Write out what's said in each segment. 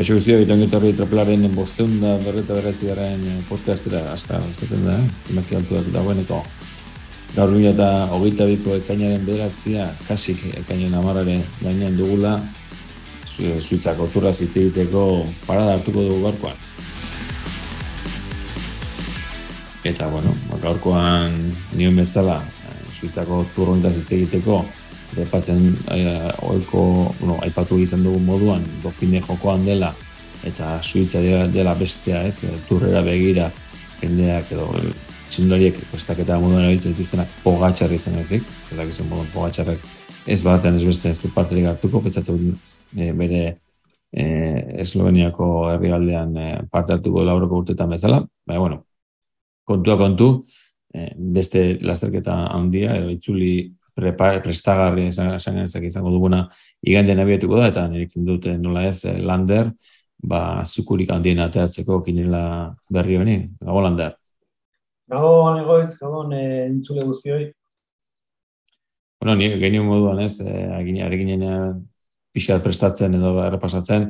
Kaixo guztio, eta ongetorri tropelaren bosteun da berreta berretzi garen eh, podcastera aska zaten da, eh? zemaki altuak dagoeneko. Gaur bila eta hogeita biko ekainaren bederatzia, kasik ekainen amarrare gainean dugula, zuitzako turra egiteko parada hartuko dugu gaurkoan. Eta, bueno, gaurkoan nion bezala, zuitzako eh, turrontaz hitz egiteko, Depatzen eh, oiko, bueno, aipatu izan dugu moduan, dofine jokoan dela, eta suitza dela bestea, ez, eh, turrera begira, jendeak edo txindoriek prestaketa moduan erabiltzen dituztenak pogatxarri izan ezik, zelak izan moduan pogatxarrek ez batean ez beste ez du parterik hartuko, petzatzen e, bere e, Esloveniako herrialdean e, parte hartuko lauroko urtetan bezala, baina, bueno, kontua kontu, e, beste lasterketa handia, edo itzuli prestagarri esan izango duguna igande nabietuko da, eta nirekin dute nola ez, eh, Lander, ba, zukurik handien ateatzeko kinela berri honi. Gago, Lander? Gago, anegoiz, gago, e, entzule guztioi. Bueno, ni genio moduan ez, e, arekin pixkat prestatzen edo errepasatzen,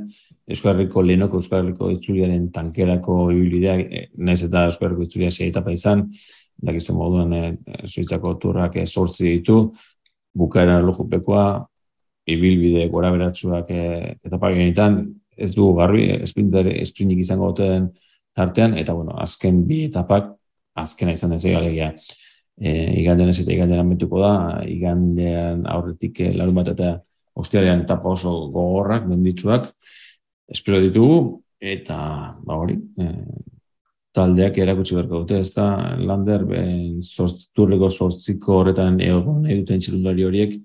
Euskal Herriko lehenoko Euskal Herriko itzuliaren tankerako ibilbidea, e, naiz eta Euskal Herriko itzulia sei etapa izan, dakizu moduan e, Suitzako turrak e, sortzi ditu, bukaera erlojupekoa, ibilbide gora beratzuak e, etapa genitan, ez du garbi, esprintik izango duten tartean, eta bueno, azken bi etapak, azkena izan ez egalegia, e, igandean ez eta igandean ametuko da, igandean aurretik e, larun bat eta ostiadean etapa oso gogorrak, menditsuak, espero ditugu, eta ba hori, e, taldeak erakutsi beharko dute, ez da, lander, turreko sortziko horretan egon nahi duten txirundari horiek,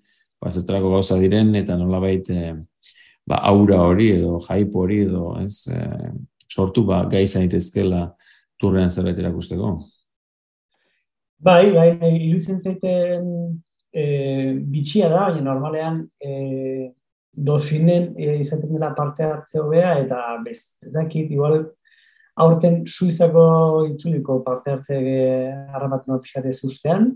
bazetrako gauza diren, eta nola baita, eh, ba, aura hori edo jaipo hori edo ez, e, sortu ba, gai zaitezkela turrean zerbait erakusteko. Bai, bai, iluzen zaiten e, bitxia da, baina normalean e, dofinen e, izaten dela parte hartze hobea eta bez, dakit, igual aurten Suizako itzuliko parte hartze harrapatu nahi pixate zuztean.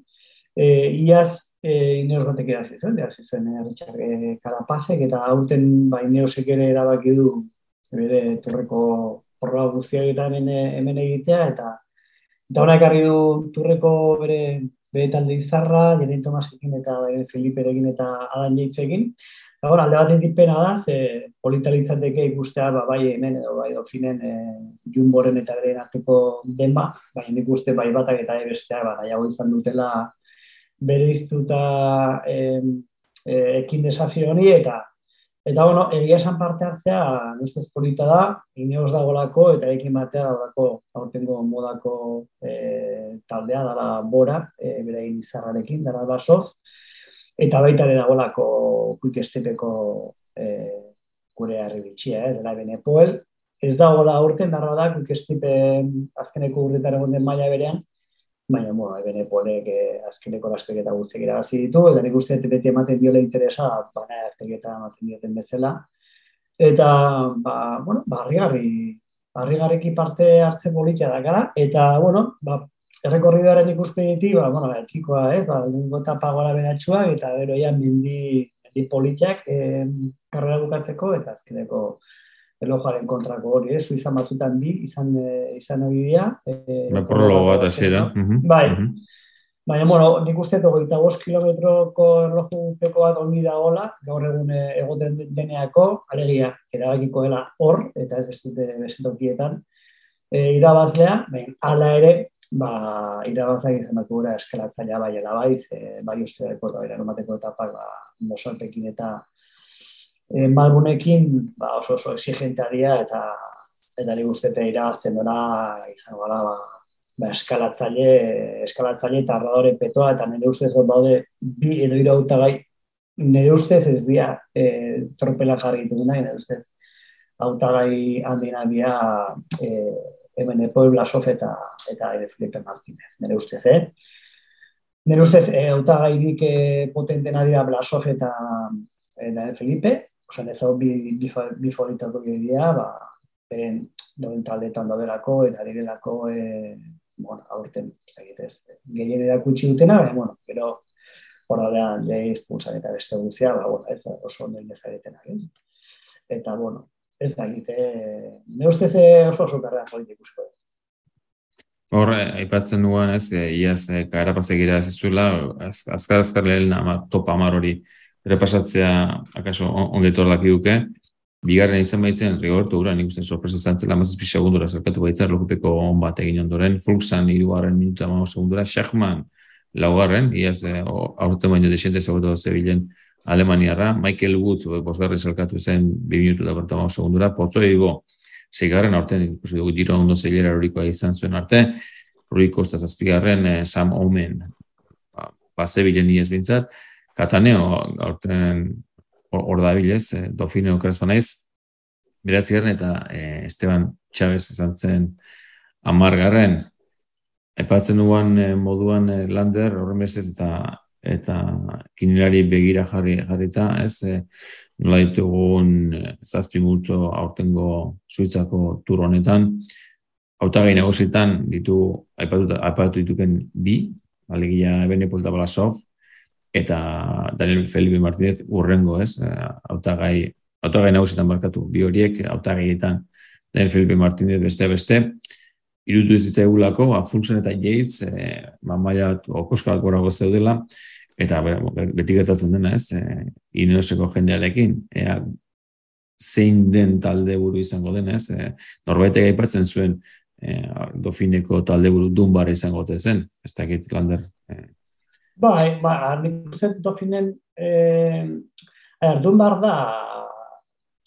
E, iaz, e, ineos batek edazi zuen, edazi zuen e, e, eta aurten ba, ineosek ere erabaki du bere turreko horra guztiak eta hemen, hemen egitea, eta eta hona ekarri du turreko bere, bere talde izarra, Jerin Tomasekin eta Feliperekin eta Adan Jeitzekin, Eta alde bat pena da, ze politalitzateke ikustea, ba, bai hemen edo bai dofinen e, jumboren eta ere arteko denba, bai nik uste bai batak eta bestea, ba, nahiago izan dutela bere iztuta e, e, ekin desafio honi, eta eta bueno, egia esan parte hartzea, nustez polita da, ineoz dagolako eta ekin batea dagoelako aurtengo modako e, taldea, dara bora, e, bere izarrarekin, dara basoz, eta baita ere dagoelako quick estepeko e, gure harri bitxia, ez, dela bene poel. Ez dagoela aurten, darra da, quick estepe azkeneko urtetan egon den maila berean, baina, bueno, bene poelek eh, azkeneko lastek eta guztiak irabazi ditu, eta nik uste beti ematen diola interesa, baina artek eta ematen dioten bezala. Eta, ba, bueno, barri-garri, barri parte hartze politia da gara, eta, bueno, ba, errekorridoaren ikuspegitik, ba, bueno, etikoa, ez, ba, lengo etapa gora beratxua, eta gero ja mendi, mendi politiak eh, karrera bukatzeko, eta azkeneko elojaren kontrako hori, ez, izan batutan bi, izan, e, izan egidia. E, ba, prologo bat hasiera. Bai, Baina, bueno, nik uste dugu eta bost kilometroko erloju peko bat ongi da gola, gaur egun egoten deneako, alegia, erabakiko dela hor, eta ez ez dute besentokietan, e, irabazlea, baina, ala ere, ba, irabazak izan dut gura eskalatzailea bai bai, ze, bai uste deko da, eromateko etapak, ba, mosalpekin eta e, malgunekin, ba, oso oso exigentea eta eta ni guztete irabazten dora izango da, ba, ba, eskalatzaile, eskalatzaile eta arradore petoa, eta nire ustez dut daude bi edo irauta gai, nire ustez ez dira e, tropela jarri duguna, nire ustez autagai handina dira e, hemen Epol Blasov eta eta Felipe Martínez, nire ustez, eh? Nire ustez, e, auta gairik e, potenten adira Blasov eta, eta Felipe, oza, nezo bi, bi, bi foritako dira, ba, beren doen taldetan daudelako, eta direlako, e, bueno, aurten, egitez, gehien erakutsi dutena, baina, bueno, pero, hor da, leiz, pulsan eta beste guzia, ba, bueno, ez oso ezagetenak, ez? Eta, bueno, ez da egite, ne ustez oso oso karrean politikusiko. Hor, aipatzen duan ez, iaz, kaerapazegira ez zuela, azkar azkar lehen ama, topa amar hori repasatzea, akaso, ongetor daki duke, bigarren izan baitzen, rigortu gura, nik uste sorpresa zantzela, mazazpi segundura zerkatu baitzen, lopeteko on bat egin ondoren, Fluxan irugarren minuta amamo segundura, Schachman laugarren, iaz, aurte baino desente zagotu zebilen Alemaniarra, Michael Woods, bosgarri zelkatu zen, bi minutu da bertamamo segundura, potzo ego, zeigarren aurten, ikusi dugu diro ondo zeilera horikoa izan zuen arte, horiko ez zazpigarren eh, Sam Omen, ba, ba zebilen niez bintzat, Kataneo, aurten hor da bilez, eh, Dofino Krespa naiz, beratzi eta eh, Esteban Chavez izan zen amargarren, Epatzen duan eh, moduan eh, lander, horren eta eta kinilari begira jarri jarrita, ez, e, nola ditugun eh, zazpi multzo aurtengo suitzako tur honetan, hautagai negozietan ditu aipatu, aipatu dituken bi, alegia Ebene Polta eta Daniel Felipe Martínez urrengo, ez, eh, hautagai hautagai negozietan barkatu, bi horiek hautagaietan Daniel Felipe Martínez beste-beste, irutu ez ditzaigulako, ba, Fulsen eta Yates, e, ba, maia okoskak gorago zeudela, eta beti gertatzen dena ez, e, inoseko jendearekin, ea, zein den talde buru izango den ez, e, norbaitek aipatzen zuen e, dofineko talde buru dunbar izango zen, ez da egit lander. E. Bai, ba, nik uste dofinen, e, dunbar da,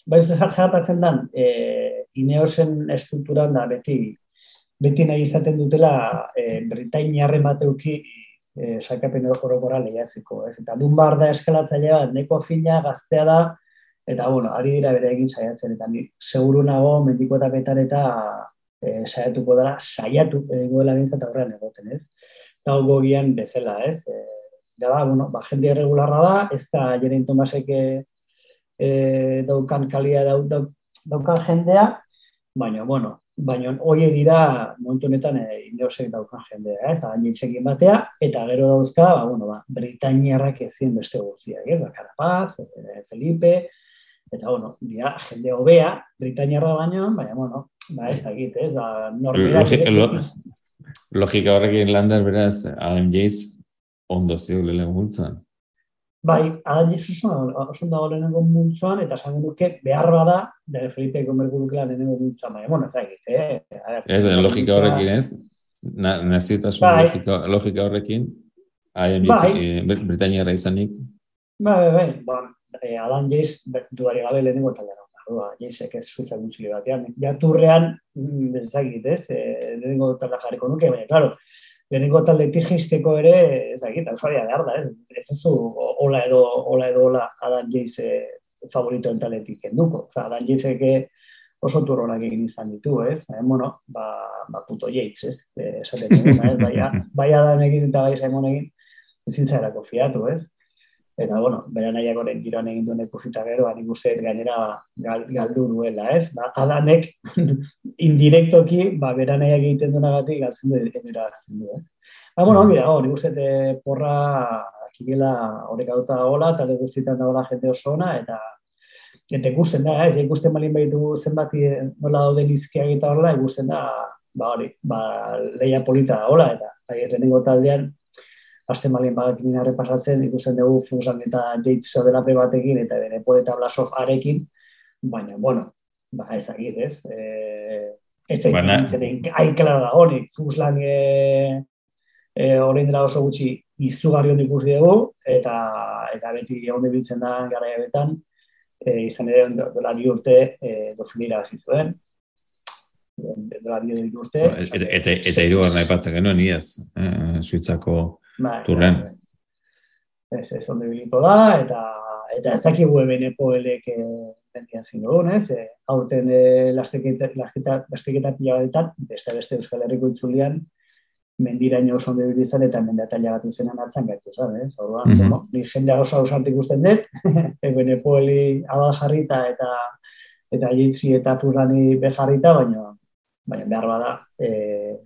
bai ez zertatzen den, e, ineosen estrukturan da beti beti nahi izaten dutela e, Britainiarre mateuki e, sakapen orokora lehiatzeko. Ez? Eta dunbar da eskalatzailea, neko fina gaztea da, eta bueno, ari dira bere egin saiatzen, eta ni seguru nago mendiko eta betar eta e, saiatuko dara, saiatu egoela bintzat aurrean egoten, ez? Eta hau gian bezala, ez? E, da, bueno, ba, jende irregularra da, ez da Jerein Tomasek e, daukan kalia daukan jendea, baina, bueno, baina hoie dira momentu honetan e, indeosek daukan jendea, eh? eta gainitzekin batea, eta gero dauzka, ba, bueno, ba, Britainiarrak ezin beste guztiak, ez, Carapaz, e, Felipe, eta, bueno, dira, jende hobea, Britainiarra baino, baina, bueno, ba, ez da egit, ez, da, norbera... Logika horrekin lander, beraz, Adam Jace, ondo ziur lehen multzan. Bai, adan Jesus oso dago lehenengo multzoan, eta esan duke behar bada, de Felipe Gomergu dukela lehenengo multzoan, baina, bueno, ez da eh? Ez, logika horrekin ez, naziotasun bai. logika, logika horrekin, haien bai. Eh, Britanniara izanik. Bai, bai, bai, bon, eh, Adan Jeiz, duari gabe lehenengo taldean. Ba, Jeizek ez zuza gutxile batean. Ja turrean, mm, ez da ez, eh, lehenengo taldean jarriko nuke, baina, claro, lehenengo talde tijisteko ere, ez da egita, usuaria behar da, ez, ez ez hola edo, hola edo, hola Adan Jeize favorito entaletik enduko. Oza, Adan Jeizeke oso turronak egin izan ditu, ez? E, bueno, ba, ba puto Jeitz, ez? E, esaten egin, ez? Bai, bai Adan egin eta bai Simon egin, ezin zairako fiatu, ez? Eta, bueno, bera nahiak giroan egin duen ikusita gero, hanik uste gainera gal, galdu duela, ez? Ba, adanek indirektoki, ba, bera nahiak egiten duenagatik galtzen du galtzen du, ez? Ba, bueno, ongi dago, nik uste porra kibela horrek aduta dagoela, eta de guztietan dagoela jende oso ona, eta eta ikusten da, ez? Ikusten malin behitu zenbati nola dauden izkiak eta horrela, ikusten da, ba, hori, ba, leia polita dagoela, eta bai, lehenengo taldean, aste malien badakin pasatzen, ikusten dugu Fusan eta Jates zoderape batekin, eta bere poeta Blasov arekin, baina, bueno, ba, ez da ez? E, ez da Baina... hain klara da hori, Fuslan e, e, horrein dela oso gutxi izugarri hon ikusi dugu, eta, eta beti egon biltzen da gara betan, e, izan ere dola bi urte e, dofinira hasi zuen, dola bi urte. Ba, eta, eta, eta iru gara nahi patzen genuen, iaz, eh, Suitzako Bai, turren. Bai, bai. Ez, ez onde biliko da, eta eta ez dakik weben epoelek bendian zindu dugun, ez? E, aurten e, lasteketa, lasteketa pila batetan, beste beste Euskal Herriko itzulian, mendiraino oso onde bilizan eta mendataila bat izenan hartzen gaitu, ez? Orduan, mm -hmm. ni jendea oso ausart ikusten dut, eben epoeli abal jarrita eta eta jitzi eta turrani bejarrita, baina baina behar bada, e,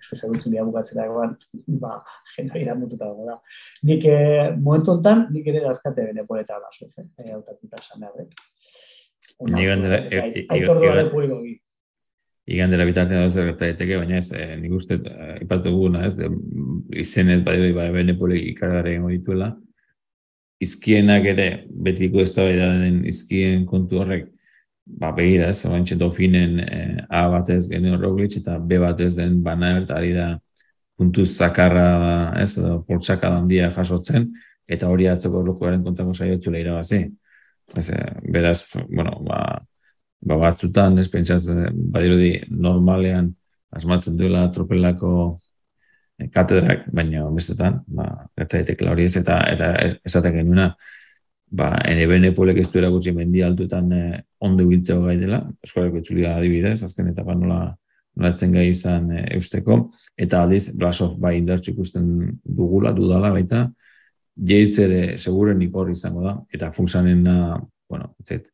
zuzegutzen bia bukatzera egoan, ba, jena iramututa dago da. Nik, e, momentu nik ere dazkate bene poleta da, zuzen, e, autatuta esan behar, Igandera, aitor duare publiko gi. Igandera bitartean da zer daiteke, baina ez, eh, nik uste, eh, ipatu guna, ez, de, izenez, bai, bai, bene politik ikargaren dituela, izkienak ere, betiko ez da den izkien kontu horrek, ba, begira, ez, oantxe dofinen eh, A batez genio Roglic eta B batez den bana eta ari da puntu zakarra, ez, edo poltsaka handia jasotzen, eta hori atzeko lokuaren kontako saiotzula irabazi. Ez, eh, beraz, bueno, ba, ba batzutan, ez pentsaz, badirudi normalean asmatzen duela tropelako eh, katedrak, baina bestetan, ba, eta hori ez, eta, eta esaten genuna, ba, ene polek ez duera gutxi mendi altuetan ondo biltzeo gai dela, eskolako itzulia adibidez, azken eta nola, nola gai izan eh, eusteko, eta aldiz, Blasov bai indartxo ikusten dugula, dudala baita, jeitz ere seguren ikor izango da, eta funksanen bueno, zet,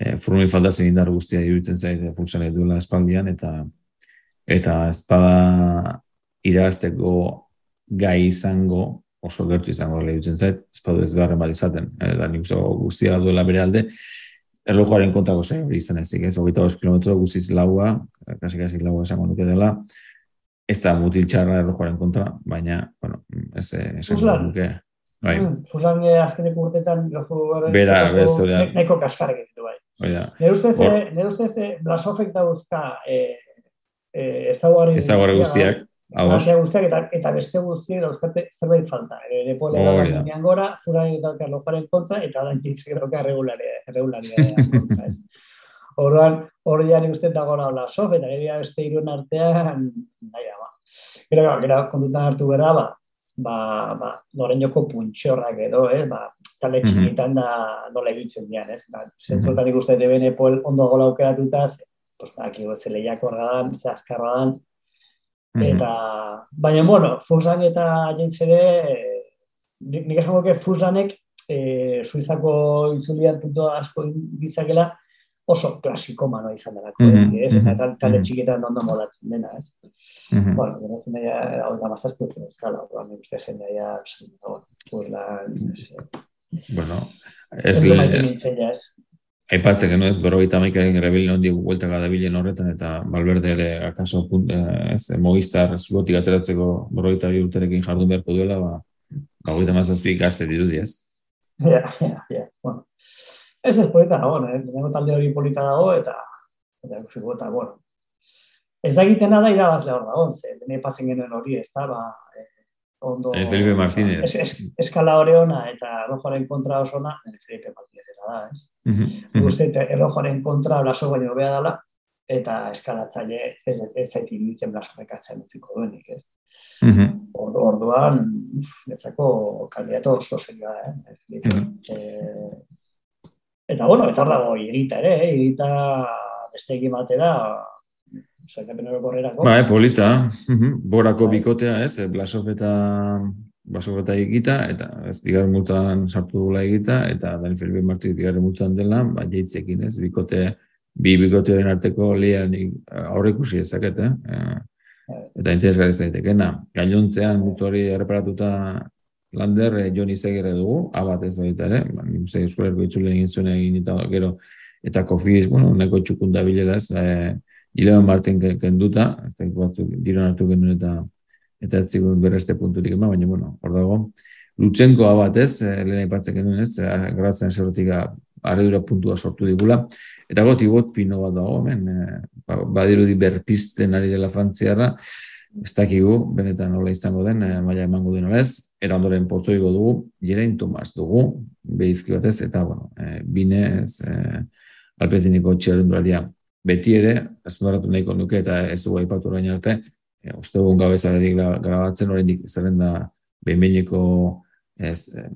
e, formui faltazen indar guztia iruditzen zait, funksanen duela espaldian, eta eta espada irazteko gai izango oso gertu izango lehitzen zait, espadu ez beharren bat izaten, eta nik guztia duela bere alde, erlojuaren kontrako zei hori izan ezik, ez, hogeita hos kilometro guztiz laua, kasi kasi laua esango nuke dela, ez da mutil txarra erlojuaren kontra, baina, bueno, ez esango nuke. Bai. Fuslan mm, azkeneko urtetan Bera, bez, Neko kaskarek ditu, bai. Nire ustez, nire ustez, blasofek da guzka, eh, eh, ezaguari guztiak, Ados. guztiak eta, eta beste guztiak dauzkate zerbait falta. E, Depo lega oh, yeah. gora, furan eta loparen kontra, eta da intitzik dauka regularia, regularia kontra, ez. Horban, hori jari uste dago hola sof, eta gero beste irun artean, nahi da, ba. Gero, gero, kontutan hartu bera, ba, ba, ba, noren puntxorrak edo, ez, ba, tale mhm. txikitan da nola egitzen dian, ez. Ba, zentzotan mm -hmm. ikusten deben epol ondo gola aukeratuta, pues, aki goze lehiak orgadan, ze azkarra Eta, baina, bueno, Fusan eta jentzere, nik, nik esango que Fusanek e, Suizako itzulian puntu asko ditzakela oso klasiko manoa izan dara. Mm -hmm. ez? Eta tal, tale txiketan ondo molatzen dena, ez? Mm -hmm. Bueno, geratzen daia, hau da mazaztu, ez gala, hau da uste jende daia, burla, Bueno, ez... Ez Aipatzen genuen ez, berrogeita maikaren grabilen hondi gueltaka da bilen horretan, eta Balberde ere akaso punt, eh, ez, moiztar zulotik ateratzeko berrogeita bi urterekin jardun beharko duela, ba, ba goita mazazpi gazte dirudi ez. Ja, ja, ja, bueno. Ez ez polita dago, eh? Dengo talde hori polita dago, eta, eta, eta, bueno. Ez da egitena da irabazle hor dago, ze, dene patzen genuen hori, ez da, ba, eh, ondo... Eh, Felipe Martínez. Es, es, eskala hori ona, eta rojoaren kontra oso ona, Felipe Martínez da, ez? Mm -hmm. Uste, errojoaren kontra blaso baino bea dela, eta eskalatzaile ez, ez zaiti ditzen blaso rekatzen utziko duenik, ez? Mm -hmm. Ordu, orduan, uf, netzako kandidato oso serioa, eh? Mm -hmm. eh? Eta, bueno, eta dago irita ere, eh? irita beste egin batera, Ba, eh, polita. Borako bai. bikotea, ez? Blasov eta basoketa egita, eta ez bigarren multan sartu dugula egita, eta Dani Felipe Martí bigarren multan dela, ba, jeitzekin ez, bikote, bi bikotearen arteko lian aurre ikusi ezaket, eh? eh? Eta interesgarri zaitekena. Gailontzean mutu hori erreparatuta lander, eh, Joni Zegere dugu, abat ez baita ere, ba, nik uste eskualerko itzulen egin zuen egin eta gero, eta kofiz, bueno, neko txukunda bilegaz, eh, Ileban Martin kenduta, ez da, batzuk, diron hartu genuen eta eta ez zigun berreste punturik ema, baina, bueno, hor dago, lutsenkoa bat ez, eh, lehen aipatzen genuen ez, eh, gratzen zerotik arredura puntua sortu digula, eta goti bot pino bat dago, men, eh, ba, badirudi berpisten ari dela frantziarra, ez dakigu, benetan hola izango den, maila emango den ez, era ondoren potzoigo dugu, jerein Tomas dugu, behizki batez, eta, bueno, bine, ez, e, alpeziniko txerrenduraria beti ere, azpunaratu nahiko nuke, eta ez dugu aipatu orain arte, e, uste dugun gabezaretik grabatzen oraindik zerren da behinbeineko ez e,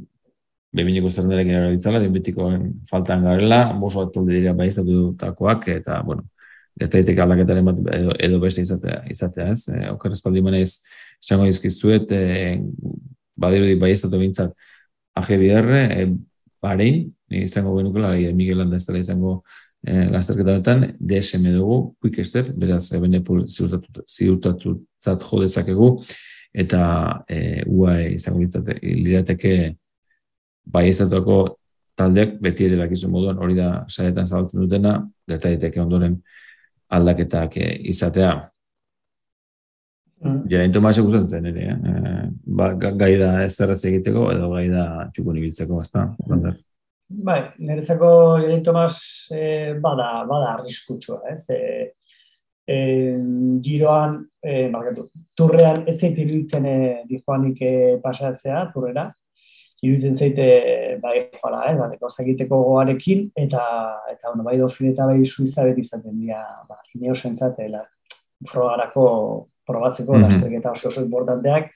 behinbeineko zerrendarek erabiltzala, behinbetikoen faltan garela, boso bat talde dira baizatutakoak, eta, bueno, eta itek aldaketaren bat edo, edo beste izatea, izatea ez. E, Oker espaldi manez, esango izkizuet, e, badiru baizatu bintzat AGBR, e, barein, izango genukela, Miguel Landa ez dela izango eh, lasterketa DSM dugu, quick step, beraz, ebenepul ziurtatu zat jo dezakegu, eta e, UAE izango lirateke bai ezatuako taldeak beti ere dakizu moduan hori da saietan zabaltzen dutena, gerta daiteke ondoren aldaketak eh, izatea. Mm. Ja, Tomas gustatzen zen ere, eh? ba, gai da ez zerrez egiteko edo gai da txukun ibiltzeko, ezta? Mm. Bai, niretzako Jaren Tomas eh, bada, bada arriskutsua, ez? Eh, eh, giroan, eh, markatu, turrean ez zait iruditzen eh, dijoanik eh, pasatzea, turrera, iruditzen zaite bai fala, eh, bateko egiteko goarekin eta eta bueno, bai dofin eta bai suiza beti izaten dira, ba, ineo sentzatela frogarako probatzeko mm -hmm. oso oso importanteak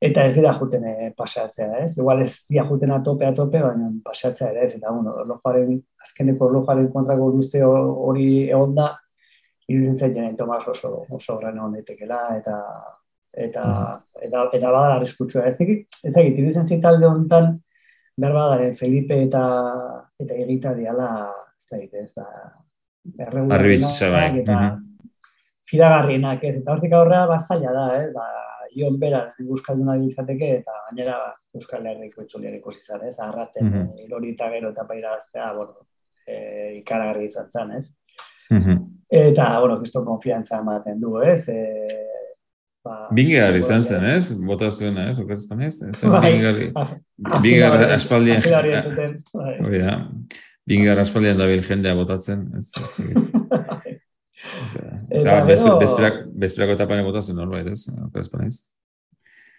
eta ez dira juten eh, paseatzea, ez? Igual ez dira juten atope atope, baina paseatzea ere ez. Eta bueno, lojaren azkeneko lojaren kontrako luze hori egon da iruditzen zaite Tomas oso oso gran honetekela eta eta mm. eta eta bada arriskutsua. Ez dakit ez dakit iruditzen talde hontan behar bada Felipe eta eta egita diala ez dakit ez da erregularitzea bai eta fidagarrienak ez? Eta hortik aurrea bazaila da eh ba Ion bera euskalduna izateke eta gainera Euskal Herriko itzulian ikusi zan, ez? Arraten mm -hmm. eta gero eta paira gaztea, bueno, e, ikaragarri izan zen, ez? Mm Eta, bueno, kisto konfiantza ematen du, ez? E, Ba, Bingar izan zen, ez? Bota zuena, ez? Okatzen ez? Bingar, bingar aspaldian... Bai. Bingar aspaldian dabil jendea botatzen, ez? Eta, bezperako etapan botatzen, norbait, ez? Ez?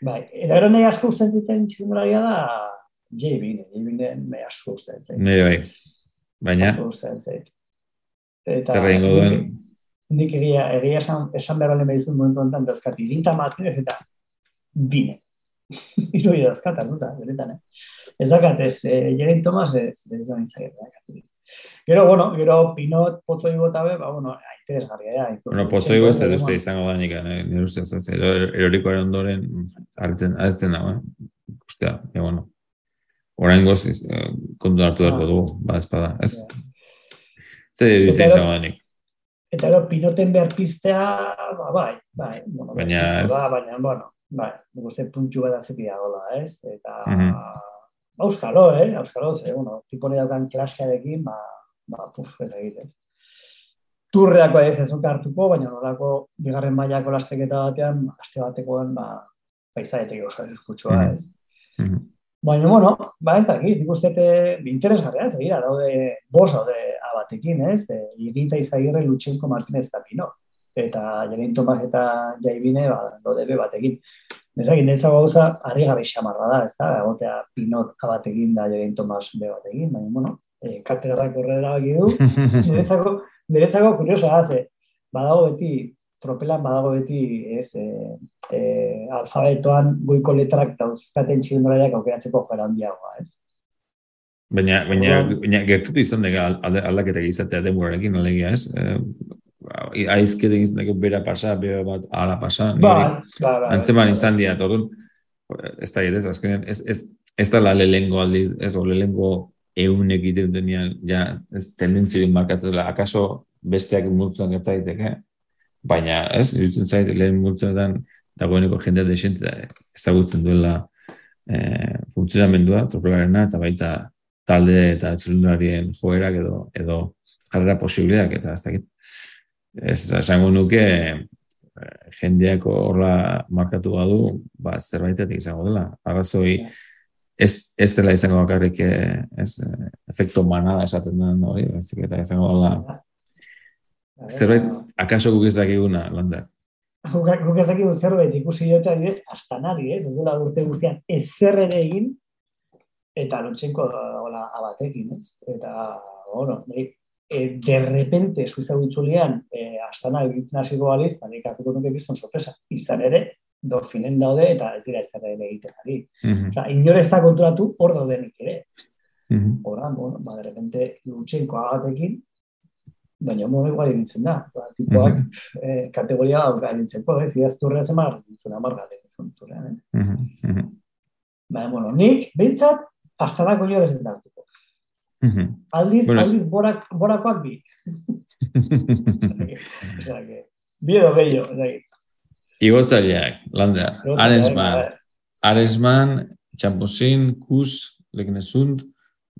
Bai, eta gero nahi asko usten ziten txinduraria da J-Bine, J-Bine nahi asko usten ziten. Nahi bai, baina... Asko usten ziten. Zer egingo duen, nik egia, egia esan, esan behar balen behizun momentu enten, dazkat, irinta Martinez eta bine. Iru ida dazkat, arduta, beretan, eh? Ez dakat, ez, eh, Jerin Tomas, ez, ez da nintzak, ez Gero, bueno, gero Pinot, Pozo Ibo be, ba, bueno, interesgarria, ja. Bueno, Pozo Ibo ez duzte izango da nik, eh? nire uste, ez, erorikoaren ondoren, hartzen, hartzen dago, eh? Ustea, ja, bueno. Horain goz, eh, kontu hartu darko ah. dugu, ba, espada, ez? Zer dut izango da nik. Eta gero, pinoten behar piztea, ba, bai, bai, bueno, baina, ez... ba, baina, bueno, bai, guzti puntxu bat atzepia gola, ez? Eta, mm -hmm. Auskalo, eh? Auskalo, ze, bueno, tipo nire klasearekin, ba, ba, puf, ez egitez. Turreako ez ez hartuko, baina nolako bigarren mailako lasteketa batean, aste batekoan, ba, paizaetek oso eskutsua, mm -hmm. ez? Mm -hmm. Baina, bueno, ba ez dakit, ikustete interesgarria, ez egira, daude bos daude abatekin, ez? E, Igita izagirre Lutsenko Martinez eta Pino. Eta Jarin Tomas eta Jaibine, ba, daude be batekin. Ez dakit, netza gauza, harri gabe xamarra da, ez da? Egotea Pino abatekin da Jarin Tomas be batekin, baina, bueno, e, katedrarak horrela bagi du. Niretzako, niretzako, kuriosa, haze, badago beti tropelan badago beti, ez, e, e, alfabetoan goiko letrak dauzkaten txilindoraiak aukeratzeko jara handiagoa, ez? Baina, baina, baina gertutu izan daga aldaketak izatea demurarekin alegia, ez? E, aizkede izan dago bera pasa, bera bat ala pasa, ba, ba, ba, antzeman izan dira, orduan, ez da, ez, azkenean, ez, ez, ez da la lehengo aldiz, ez, o lehengo eunek ite denean, ja, ez tendentzioen markatzen dela, akaso besteak multzuan gerta daiteke, baina ez, irutzen zait, lehen multzenetan dagoeneko jendea desente ezagutzen duela e, funtzionamendua, tropelarena, eta baita talde eta txilundarien joerak edo, edo jarrera posibileak, eta ez dakit. Ez, esango nuke, e, jendeak horra markatu badu, ba, zerbaitetik izango dela. Arrazoi, ez, ez dela izango bakarrik eh, ez, efekto manada esaten den hori, ez eta izango dela Zerbait, akaso guk ez dakiguna, landa? Guk ez dakigu zerbait ikusi dute adibidez, astanari, ez? Ez dela urte guztian ezer ere egin, eta lontxenko hola abatekin, ez? Eta, bueno, e, de repente, suiza bitzulian, e, astana egiten hasiko baliz, baina ikatuko nuke bizton sorpresa. Izan ere, dorfinen daude, eta ez dira ez ere egiten ari. Mm -hmm. Osa, inor ez da konturatu, hor daudenik ere. Mm -hmm. Hora, bueno, ba, de repente, lontxenko abatekin, baina mo igual ditzen da. Ba, tipoak mm -hmm. eh, kategoria aurra ditzeko, ez, idaz turrea zemar, ditzen amarga ditzen turrean. Eh? Mm -hmm. Baina, bueno, nik, behintzat, hasta da koño ez da. Mm -hmm. Aldiz, bueno. aldiz, borak, borakoak bi. o sea, que, bi edo gehiago, da. Igotzaileak, landa, Aresman, Aresman, Txamposin, Kus, Legnesund,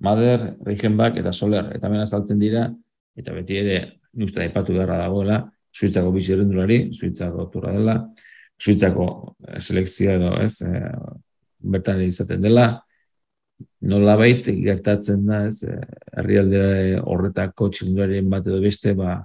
Mader, Reichenbach eta Soler, eta mena saltzen dira, eta beti ere, nuzta ipatu beharra dagoela, Suitzako bizi erendulari, Suitzako turra dela, Suitzako selekzioa edo, ez, e, bertan izaten dela, nola baita gertatzen da, ez, eh, herrialde horretako txinduaren bat edo beste, ba,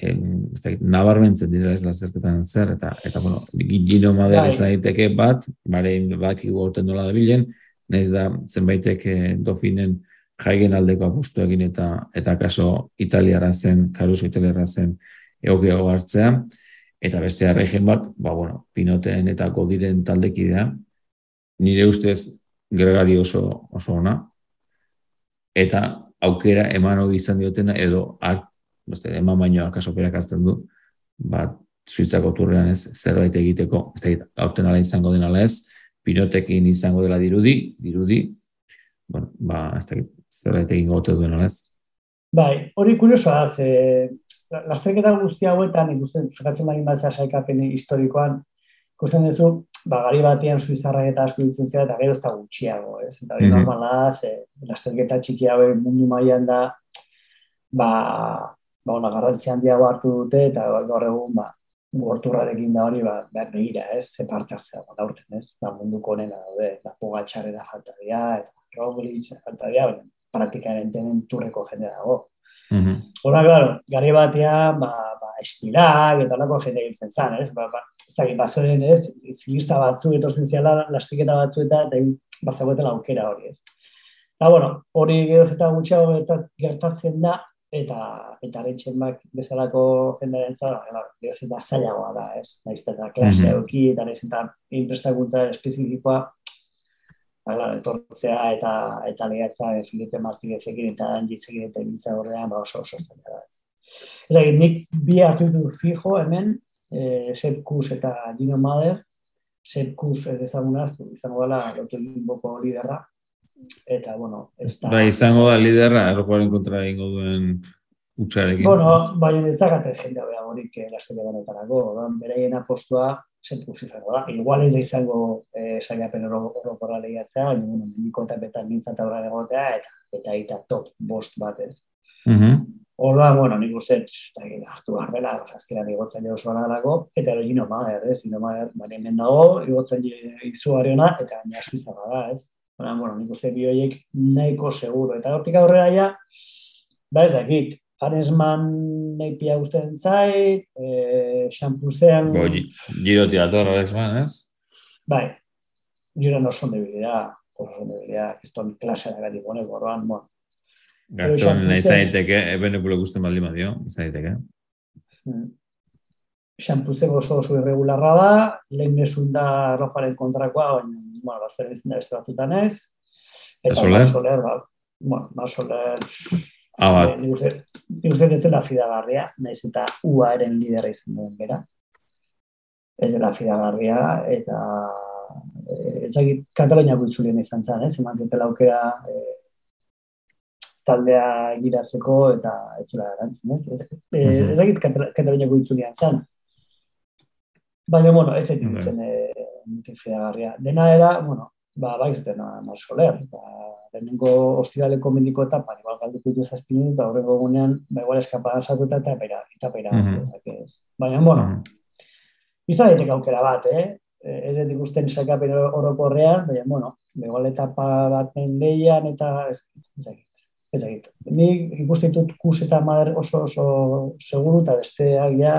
en, ez da, nabarmentzen dira ez lazerketan zer, eta, eta bueno, gino madera ez bai. daiteke bat, bare baki gauten nola da bilen, nahiz da, zenbaitek dofinen jaigen aldeko apustu egin eta eta kaso italiara zen, karuso italiara zen egokiago hartzea, eta beste arregen bat, ba, bueno, pinoteen eta godiren taldekidea, nire ustez gregari oso, oso ona, eta aukera eman hori izan diotena, edo art, beste, eman baino akaso hartzen du, bat, suitzako turrean ez zerbait egiteko, ez da, gauten ala izango den ala ez, pinotekin izango dela dirudi, dirudi, bueno, ba, ez da, zerbait egin gote duen ala ez. Bai, hori kuriosoa da, ze, lasterketa guzti hauetan, ikusten, frekatzen bari bat saikapen historikoan, ikusten duzu, ba, gari batean suizarrak eta asko ditzen zera, eta gero ez da gutxiago, ez? Eta hori mm -hmm. normala, ze, lasterketa txiki haue mundu mailan da, ba, ba, ona garrantzi handiago hartu dute, eta gaur egun, ba, gorturrarekin da hori, ba, behar begira, ez? Ze parte hartzea, ba, aurten, ez? Ba, munduko honena daude, da, pogatxarera falta dira, eta Roglic, falta dira, praktikaren tenen turreko jende dago. Mm -hmm. Hora, claro, gari batean, ba, ba, espilak, eta lako jende giltzen zan, ez? Ba, ba, zaki, bazen, ez? Zilista batzu, eto zientziala, lastiketa batzu, eta bazagoetan aukera hori, ez? Ba, bueno, hori geroz eta gutxiago eta gertatzen da, eta eta retxen bak bezalako jendaren zara, geroz eta zailagoa da, ez? Naiz eta klase mm -hmm. eta naiz eta inprestakuntza Hala, etortzea eta eta lehatza Filipe Martinezekin eta Anditzekin eta Ibitza horrean ba oso oso zaila da. Ez da, nik bi hartu du fijo hemen, eh, Sepp eta Dino Mader, Sepp Kuss ez ezagunaztu, izango dela lotu boko liderra, eta, bueno, ez da... Ba, izango da liderra, errokoaren kontra egingo duen utxarekin. Bueno, baina ez da gata jendea beha horik eh, lasteke denetarako, bereien apostua zentruz izango da. Igual ez izango eh, saiapen orokorra lehiatzea, baina bueno, niko eta betan nintzat aurra egotea, eta eta eta top bost bat ez. Mm -hmm. Orda, bueno, nik uste, hartu behar dela, azkeran igotzen jo zoan dago, eta ero gino maher, ez, gino maher, bari hemen dago, igotzen izugarriona, eta gaina suizarra da, ez. Baina, bueno, nik uste bioiek nahiko seguro, eta hortik aurrera ja, ba ez dakit, Aresman nahi pia guztien zait, e, xampuzean... Bo, giro tirador Aresman, ez? Bai, giro no son debilidad, oso son debilidad, ez tomi klase da gati gone, gorroan, bueno. Gazton nahi zaiteke, eben ekulo guztien baldi madio, zaiteke. Xampuze oso oso irregularra da, lehen mesun da roparen kontrakoa, baina, bueno, bazter bizin da beste batutan ez. Eta Soler? Soler, ba, bueno, ba, Soler, Ah. Nik uste ez dela fidagarria, nahiz eta UA eren lidera izan duen bera. Ez dela fidagarria, eta eh, ez dakit Kataloniako itzulien izan zen, ez? Eman zutela aukera eh, taldea giratzeko eta ez dela erantzun, ez? Ez, eh, ez dakit Kataloniako itzulien zen. Baina, bueno, ez dut zen eh, fidagarria. Dena era, bueno, ba, bai, ez dena marsoler, ba, lehenengo ostiraleko mendiko eta pari bat galduko ditu zazpin eta horrego gunean, ba, igual eskapa asatu eta pera, eta pera, mm -hmm. baina, bueno, mm -hmm. izan daiteke aukera bat, eh? Ez dut ikusten sakapen orokorrean, baina, bueno, igual etapa bat mendeian eta ez, ez. Ez egit. Ni ikusten dut kus eta mader oso oso seguru eta beste agia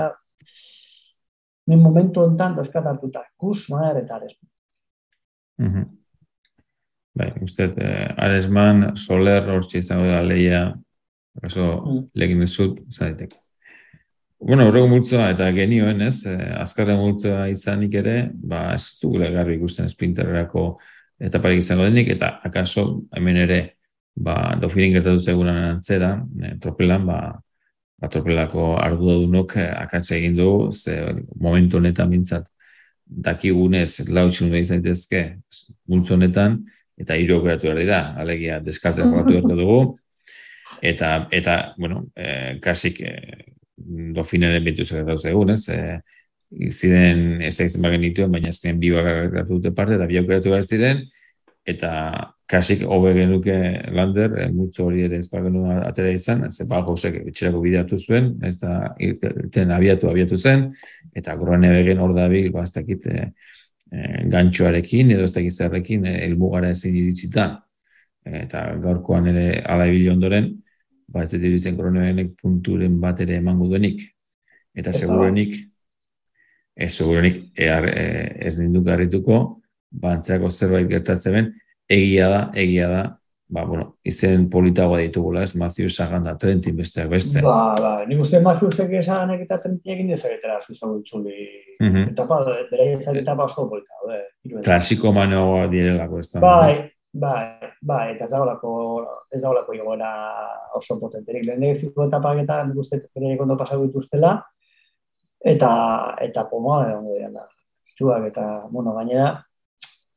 ni momentu ontan dozkatartuta kus, mader eta ares. Mm -hmm. Bai, uste, eh, Aresman, Soler, hortxe izango da leia, oso mm. legin ezut, zaiteko. Bueno, horrego multzoa eta genioen ez, eh, azkarren multzoa izanik ere, ba, ez du garbi ikusten esprinterrako etaparik izango denik, eta akaso hemen ere, ba, dofirin gertatu zegunan antzera, eh, tropelan, ba, ba tropelako ardu dunok eh, akatsa egin du, ze momentu honetan mintzat, dakigunez, lautxun da izaitezke, multzo honetan, eta hiru aukeratu behar dira, alegia deskartea jokatu behar dugu, eta, eta bueno, e, kasik e, dofinaren bintu zekatatu zegoen, ez, e, ziren ez da izan bagen dituen, baina azken bi bakaratu dute parte, eta bi aukeratu behar ziren, eta kasik hobe genuke lander, e, mutxo hori ere ezpa genuen atera izan, ez ba josek etxerako bideatu zuen, ez da irten abiatu abiatu zen, eta groene begen hor da bil, ba, ez dakit e, gantxoarekin, edo ez dakit zerrekin, e, elmugara ezin iritsita, eta gaurkoan ere ala ondoren, ba ez dut iruditzen groene punturen bat ere emango duenik, eta segurenik, ez segurenik, e, ez nindu garrituko, bantzeako zerbait gertatzen ben, egia da, egia da, ba, bueno, izen politagoa ditugula, ez, Matthew Sagan da, Trentin besteak beste. Ba, ba, nik uste Matthew Sagan Saganek eta Trentin egin dezaketera zuzago itzuli, mm -hmm. etapa, bera etapa oso polita, be. Klasiko manoa direlako, ez da. Bai, bai, bai, eta ez dagoelako, ez dagoelako igoera oso potenterik. Lehen egiziko etapak eta nik uste bere kondo pasago dituztela, eta, eta pomoa egon da. eta, bueno, gainera,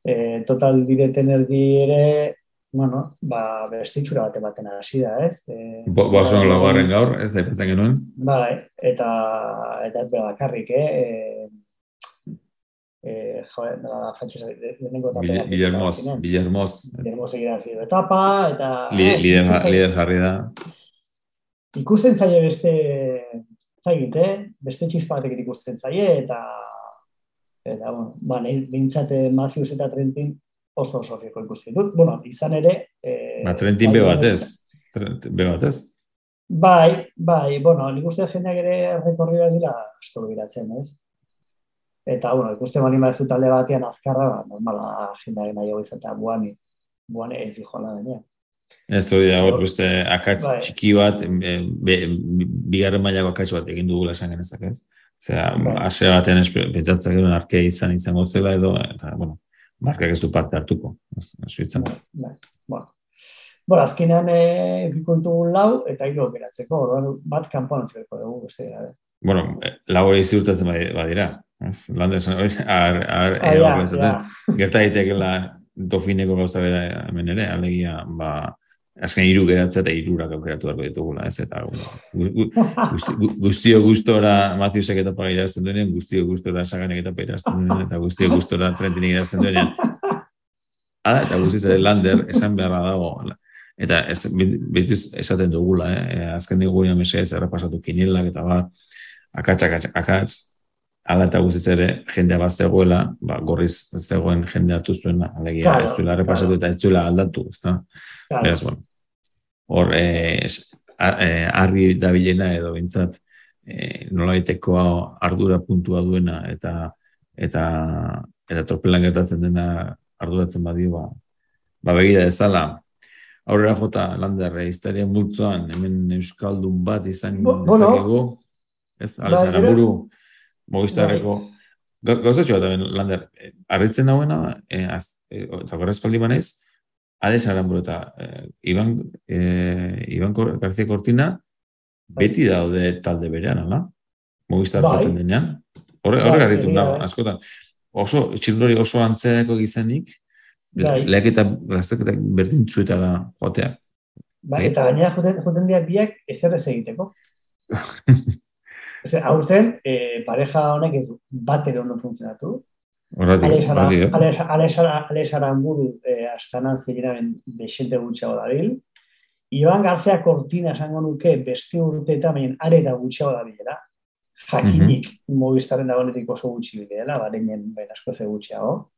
e, total direten erdi ere, bueno, ba, bestitxura bate baten hasi da, ez? E, Bo, ba, lagarren gaur, ez da ipatzen genuen? Bai, eta, eta ez bakarrik, eh? E, e, jo, da, fatxez, lehenengo etapa. Guillermoz, Guillermoz. Guillermoz egira zido etapa, eta... Lider, lider jarri da. Ikusten zaie beste, zaigit, eh? Beste txizpatek ikusten zaie, eta Eta, bueno, ba, nahi, bintzate eh, Matthews eta Trentin oso oso fiko ikusten dut. Bueno, izan ere... Eh, ba, Trentin be batez. Be batez. Bai, bai, bueno, nik uste jendeak ere rekorrida dira asko biratzen, ez? Eta, bueno, ikusten bali maizu talde batean azkarra, ba, normala jendeak nahi hau eta buani, buani ez dijo la denean. Ez hori da, hor beste akats bai. txiki bat, bigarren mailako akats bat egin dugula esan genezak, ez? Zera, bai. ase batean pentsatzen gero arkea izan izango zela edo, eta, bueno, markak ez du parte hartuko, suitzan. Ba, Bora, azkenean e, lau eta hilo geratzeko, orduan bat kanpoan utziko dugu beste gara. Eh. Bueno, eh, lau hori ziurtatzen badira, ez? Landersen hori, ar, ar, ah, ja, ja. gerta daitekeela dofineko gauza bera hemen ere, alegia, ba, azken hiru geratzea eta hirurak aukeratu beharko ditugula, ez eta guztio gustora Matthewsek eta paga irazten duenean, guztio gustora Saganek eta irazten duenean, eta guztio gustora Trentin irazten duenean. Hala, eta guztiz Lander esan beharra dago. Eta ez, betuz esaten dugula, eh? azken gure mesea errapasatu kinilak eta bat, akatz, akatz, akatz, ala eta guztiz ere jendea bat zegoela, ba, gorriz zegoen jendea hartu zuena, alegia, claro, ez zuela errepasatu eta ez zuela aldatu, ez da? Beraz, bueno, hor, eh, eh, argi da bilena edo bintzat, eh, nola ardura puntua duena eta eta eta torpelan gertatzen dena arduratzen badio ba, ba begira ezala aurrera jota landerre historia multzoan hemen euskaldun bat izan Bo, dezakegu ez? Ala Movistarreko... Bai. Gauzatxoa da, Lander, harritzen nauena, e, az, e, eta gorrezpaldi banaiz, Ades Aramburu eta e, Iban, e, Iban García Cortina bai. beti daude talde berean, ala? Movistar bai. joten denean. Horre, horre bai, garritu da, bai. askotan. Oso, txirulari oso antzeko gizanik, bai. leaketa gazteketak berdintzuetara joatea. Ba, eta gainera joten, joten diak biak ez egiteko. egiteko. aurten, eh, pareja honek ez bat ere ondo funtzionatu, Alexara Amburu eh, astanan zirinaben desente gutxago dabil. Iban Garzea Cortina esango nuke beste urte eta main are da gutxago dabilela. Jakinik mm -hmm. mogistaren dagoenetik oso gutxi bidela, bareinen bain asko ze gutxiago.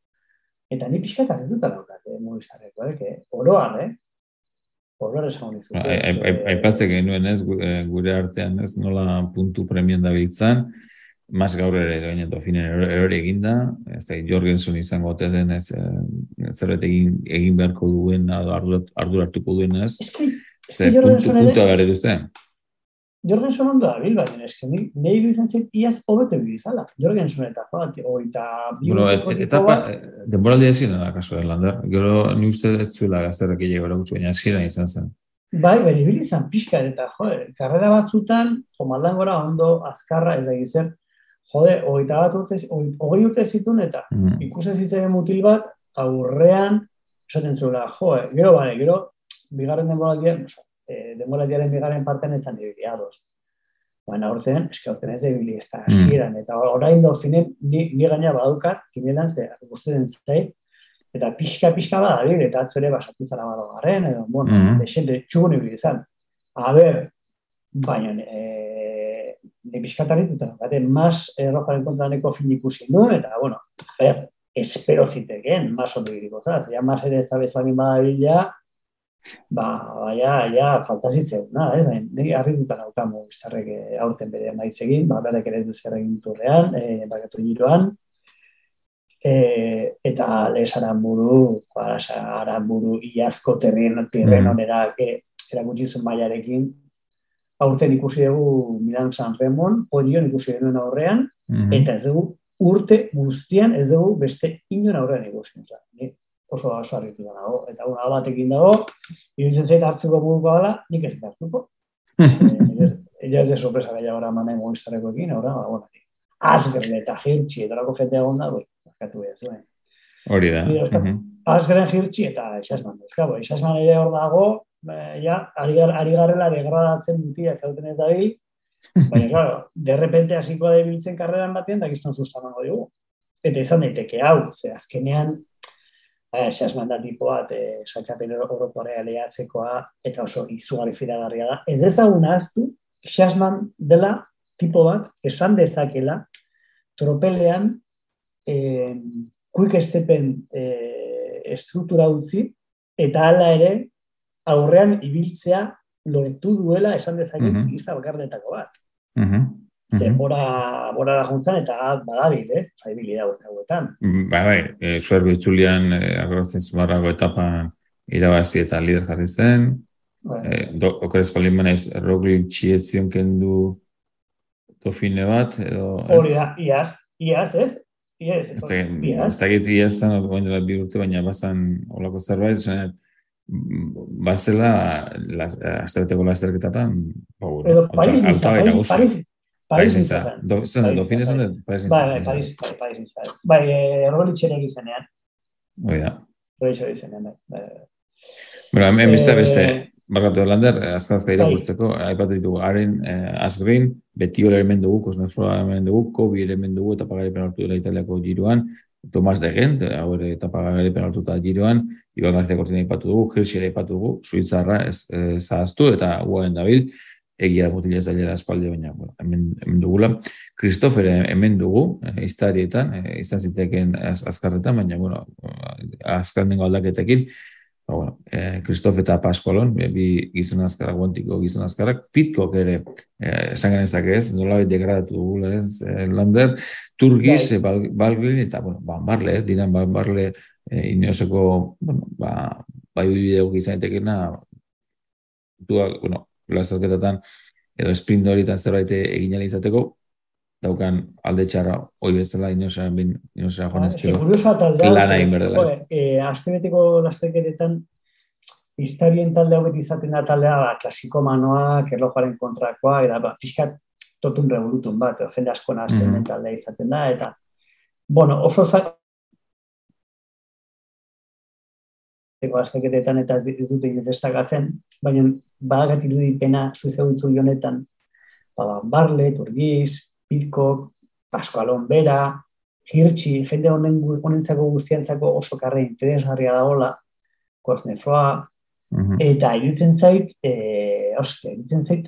Eta ni pixka eta ez dut alaukat, eh, mogistarreko, eh, oroan, eh? Oroan esango nizu. Aipatzek genuen ez, gure artean ez, nola puntu premien dabiltzan, Mas gaur ere gaina dofinen erori eginda, ez da Jorgensen izango ote den ez eh, zerbait egin egin beharko duen ardur hartuko duen ez. Eske eske Jorgensen puntu gare duzte. Jorgensen ondo da bil baina eske ni nei bizan zait iaz hobeto bizala. Jorgensen eta joat eta Bueno, etapa eh, denboraldi ezin da kaso de Lander. Gero ni uste ez zuela gazterrak ile gara gutxu baina hasiera izan zen. Bai, bere bilizan pixka eta jo, karrera batzutan, jo gora ondo azkarra ez da gizer, jode, hogeita bat urte, hogei urte zitun eta mm. ikusen zitzen mutil bat, aurrean, esaten zuela, jo, gero bale, gero, bigarren denboraldian, e, denboraldiaren bigarren parten ez zan ados. Baina aurten, eske aurten ez debili ez da mm. eta orain finen, ni, ni gaina badukat, kinelan, ze, guzti zei, Eta pixka-pixka bada, eta atzere basatu zara bada edo, bueno, mm -hmm. desente, txugun ibili izan. A ber, baina, e, ne pixkatari dut, eta mas errojaren kontra fin ikusi nuen, eta, bueno, a ber, espero ziteken, mas ondo iriko, zaz, ja, mas ere ez da bezalin bada ba, ja, ja, faltazitzen, na, eh, baina, nire harri dut anaukamu, iztarrek eh, aurten bere nahiz egin, ba, berek ere duz egin turrean, e, bakatu giroan, e, eta lez aramburu, ba, aramburu iazko terren, terren mm. onera e, erakutsi maiarekin, aurten ikusi dugu Milan San Remon, podion ikusi dugu aurrean, mm eta ez dugu urte guztian ez dugu beste inon aurrean ikusi dugu. Oso oso harritu da nago. Eta una batekin dago, iruditzen zait hartzuko buruko gala, nik ez hartzuko. Ella ez de sorpresa gaia gara manen goiztareko ekin, ahora, ba, bueno, azgerle eta jirtxi, eta lako jente egon da, eskatu behar zuen. Hori da. Azgeren jirtxi eta esasman. Eskabo, esasman ere hor dago, ja, ari, ari garrela degradatzen dutia zauten ez dabil, baina, claro, de repente hasiko da ibiltzen karreran batean, da gizton sustamango dugu. Eta izan daiteke hau, ze azkenean, esasman da tipo bat, eh, saltxapen orokorea lehatzekoa, eta oso izugarri firagarria da. Ez ezagun ahaztu, esasman dela tipo bat, esan dezakela, tropelean eh, quick stepen eh, estruktura utzi, eta hala ere, aurrean ibiltzea lortu duela esan dezaket mm -hmm. bakarnetako bat. Mm -hmm. Zer, bora, bora da juntzan eta badabil, ez? Osa, ibili da urte hauetan. Ba, bai, e, zuer bitzulian, e, agrotzen zumarrago etapa irabazi eta lider jarri zen. Bai. E, okorez palin manaiz, Roglic txietzion kendu tofine bat, edo... Hori da, iaz, iaz, ez? Iaz, ez? Ez da git iaz zen, okoen bi urte, baina bazan olako zerbait, zenet, bazela aztereteko lasterketatan edo Paris nisa, Paris, Paris, Paris zen, do fines zen, Paris. Nisa bai, Paris, Paris nisa bai, erroli txere gizenean oi da erroli txere gizenean bai bueno, hemen beste beste. Bakatu Lander, azkazka irakurtzeko, aipatu ditugu, haren eh, azgrin, beti hori hemen dugu, kosnefroa hemen dugu, kobi hemen dugu, eta pagari penaltu dela italiako giruan, Tomas de Gent, hau ere etapa gari penaltuta giroan, Iban Garzia Kortina ipatu dugu, Hirsi ere ipatu dugu, Suitzarra ez e, zahaztu eta guaen dabil, egia mutila ez dailera espaldi baina, bueno, hemen, hemen dugula. Kristofer hemen dugu, e, iztarietan, e, izan ziteken az, azkarretan, baina, bueno, azkar nengo aldaketekin, ba, bueno, e, Kristof eta Paskolon, bi gizon azkara, guantiko gizon azkarak, pitkok ere, esan genezak ez, nola degradatu dugu, ez, lander, turgiz, bai. balgrin, eta, bueno, banbarle, dinan banbarle, e, ineoseko, bueno, ba, bai bideo gizan etekena, duak, bueno, lasazketetan, edo sprint horietan zerbait egin izateko, daukan alde txarra hoi bezala inosaren bin, inosaren joan ezkero, lan hain berdela ez. E, Aztenetiko lasterketetan, Iztarien talde hau izaten da taldea, ba, klasiko manoak, erlojaren kontrakoa, eta ba, pixkat totun revolutun bat, jende asko nazten mm taldea izaten da, eta, bueno, oso azteketetan eta ez dute destakatzen, baina badagat irudipena suiza dutzu honetan, ba, Barle, Turgiz, Pitcock, Pascualon Bera, Hirtxi, jende honen honentzako guztiantzako oso karre interesgarria da hola, Kosnefoa, mhm. eta irutzen zait, e, ostia, irutzen zait,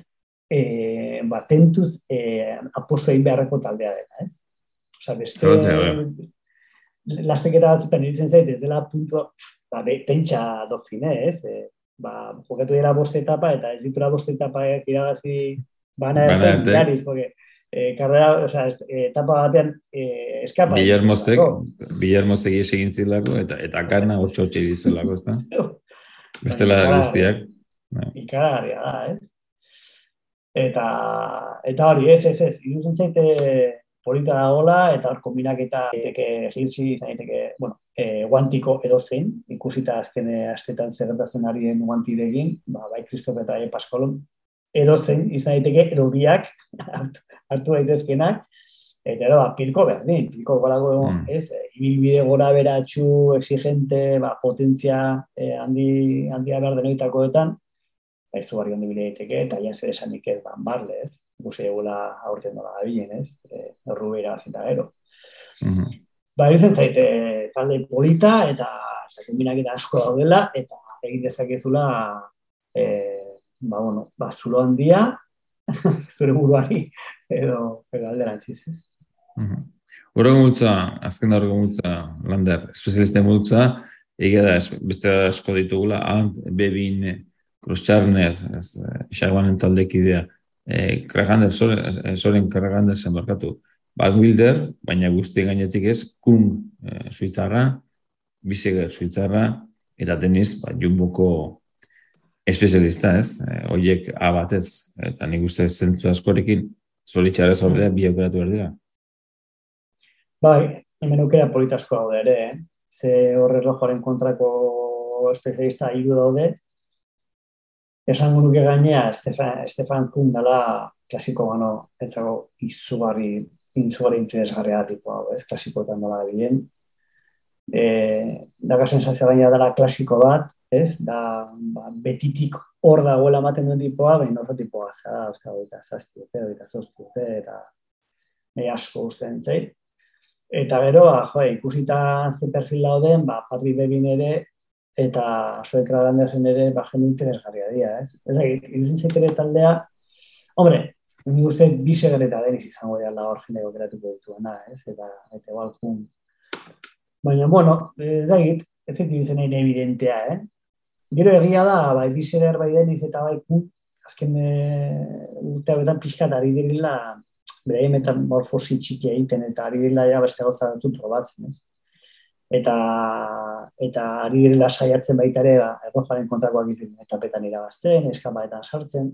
e, ba, tentuz e, aposto egin beharreko taldea dela, ez? Osa, beste, lasteketa batzutan irutzen zait, ez dela puntua, ba, be, pentsa dofine, ez? E, ba, jokatu dira boste etapa, eta ez ditura boste etapa iragazi bana erten, gariz, porque eh, karrera, o sea, etapa batean eh, eskapa. Guillermo Zek, Guillermo Zek egin zilako, eta, eta karna otxo otxe dizulako, ez da? Bestela guztiak. Ikaragarria da, ez? Eta, eta hori, ez, ez, ez, iruzen zaite polita da gola, eta hor kombinak eta daiteke giltzi, daiteke, bueno, e, guantiko edo zein, ikusita azken astetan zerretatzen ari den guantidegin, ba, bai Kristof eta bai Paskolon, edo zein, izan daiteke, edo biak, hartu daitezkenak, eta edo, ba, pilko berdin, pilko golago, mm. ez, e, ibilbide gora beratxu, exigente, ba, potentzia e, handi, handia behar denoitakoetan, ez zu barri hondi eta ja zer esan ez, ban barle, ez? Guzi egula aurten dola gabilen, ez? E, Erru behira zita gero. Mm -hmm. Ba, zaite, talde polita, eta kombinakin asko daudela, eta egin dezakezula, e, ba, bueno, ba, zulo handia, zure buruari, edo, edo alderantziz, ez? Horrego multza, azken da horrego multza, lander, espezialiste multza, egia da, beste asko ditugula, ant, bebin, Crosscharner, Xaguanen taldek idea, e, Kragander, soren Kragander zen barkatu, Bad Wilder, baina guzti gainetik ez, Kun e, Suitzarra, Biseger Suitzarra, eta teniz, ba, jumboko espezialista ez, e, oiek abatez, eta nik uste zentzu askorekin, zoritxarra zaudea, bi aukeratu behar dira. Bai, hemen aukera politasko daude ere, eh? ze horre rojoaren kontrako espezialista hiru daude, esan nuke gainea Estefan, Estefan Kun dela klasiko gano, etzago izugarri, izugarri interesgarria tipo hau, ez, klasikoetan dela bilen. E, daga sensazioa gaina dela klasiko bat, ez, da, ba, betitik hor dagoela ematen duen tipoa, behin oso tipoa, zara, euskal, eta dute, eta dute, eta nahi asko usten zait. Eta gero, ba, jo, ikusita ze perfil dauden, ba, Patri Bebin ere, eta soek raganderren ere bajen interesgarria dira, ez? Ez da, zaitere taldea, hombre, ni uste bise eta deniz izango dira la hor jende geratuko dituena, ez? Eta, eta balkun. Baina, bueno, ez da, ez da, ez da, evidentea, eh? Gero egia da, bai, bise bai deniz eta bai kun, azken e, urte hauetan pixkat ari dirila, bere metamorfosi txiki egiten, eta ari dirila ja beste gauza dut probatzen, ez? Eta eta ari direla saiatzen baita ere ba errojaren kontrakoak izan etapetan irabazten, eskapaetan sartzen.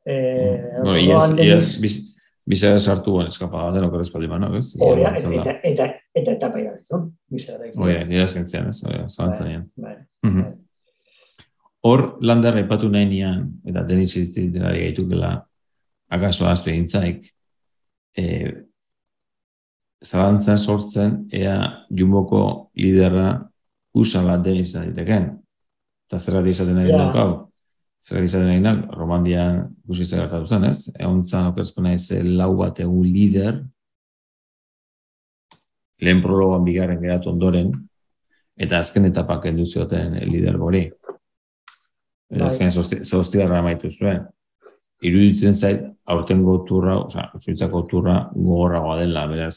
Mm. bueno, yes, yes, Bisa sartu guen eskapa bat, denok errezpaldi mano, ez? Oia, eta, eta, eta etapa irazizun, bisa gara Oia, nira zintzian, ez? Oia, zalantzan nian. Bai, bai, bai. Hor, landar epatu nahi nian, eta deniz izitzen dira gaitukela, akaso azpe gintzaik, eh, zalantza sortzen ea jumoko liderra usa bat den izan diteken. Eta zerrat izaten nahi yeah. hau? Zerrat izaten nahi nahi, Romandian gusi zer gertatu zen, ez? Egon zan okerzko nahi ze lau bat egun lider, lehen prologan bigarren geratu ondoren, eta azken etapak enduzioten lider gori. Eta bai. azken zoztiarra maitu zuen iruditzen zait aurtengo turra, osea, suitzako turra gogorragoa dela, beraz,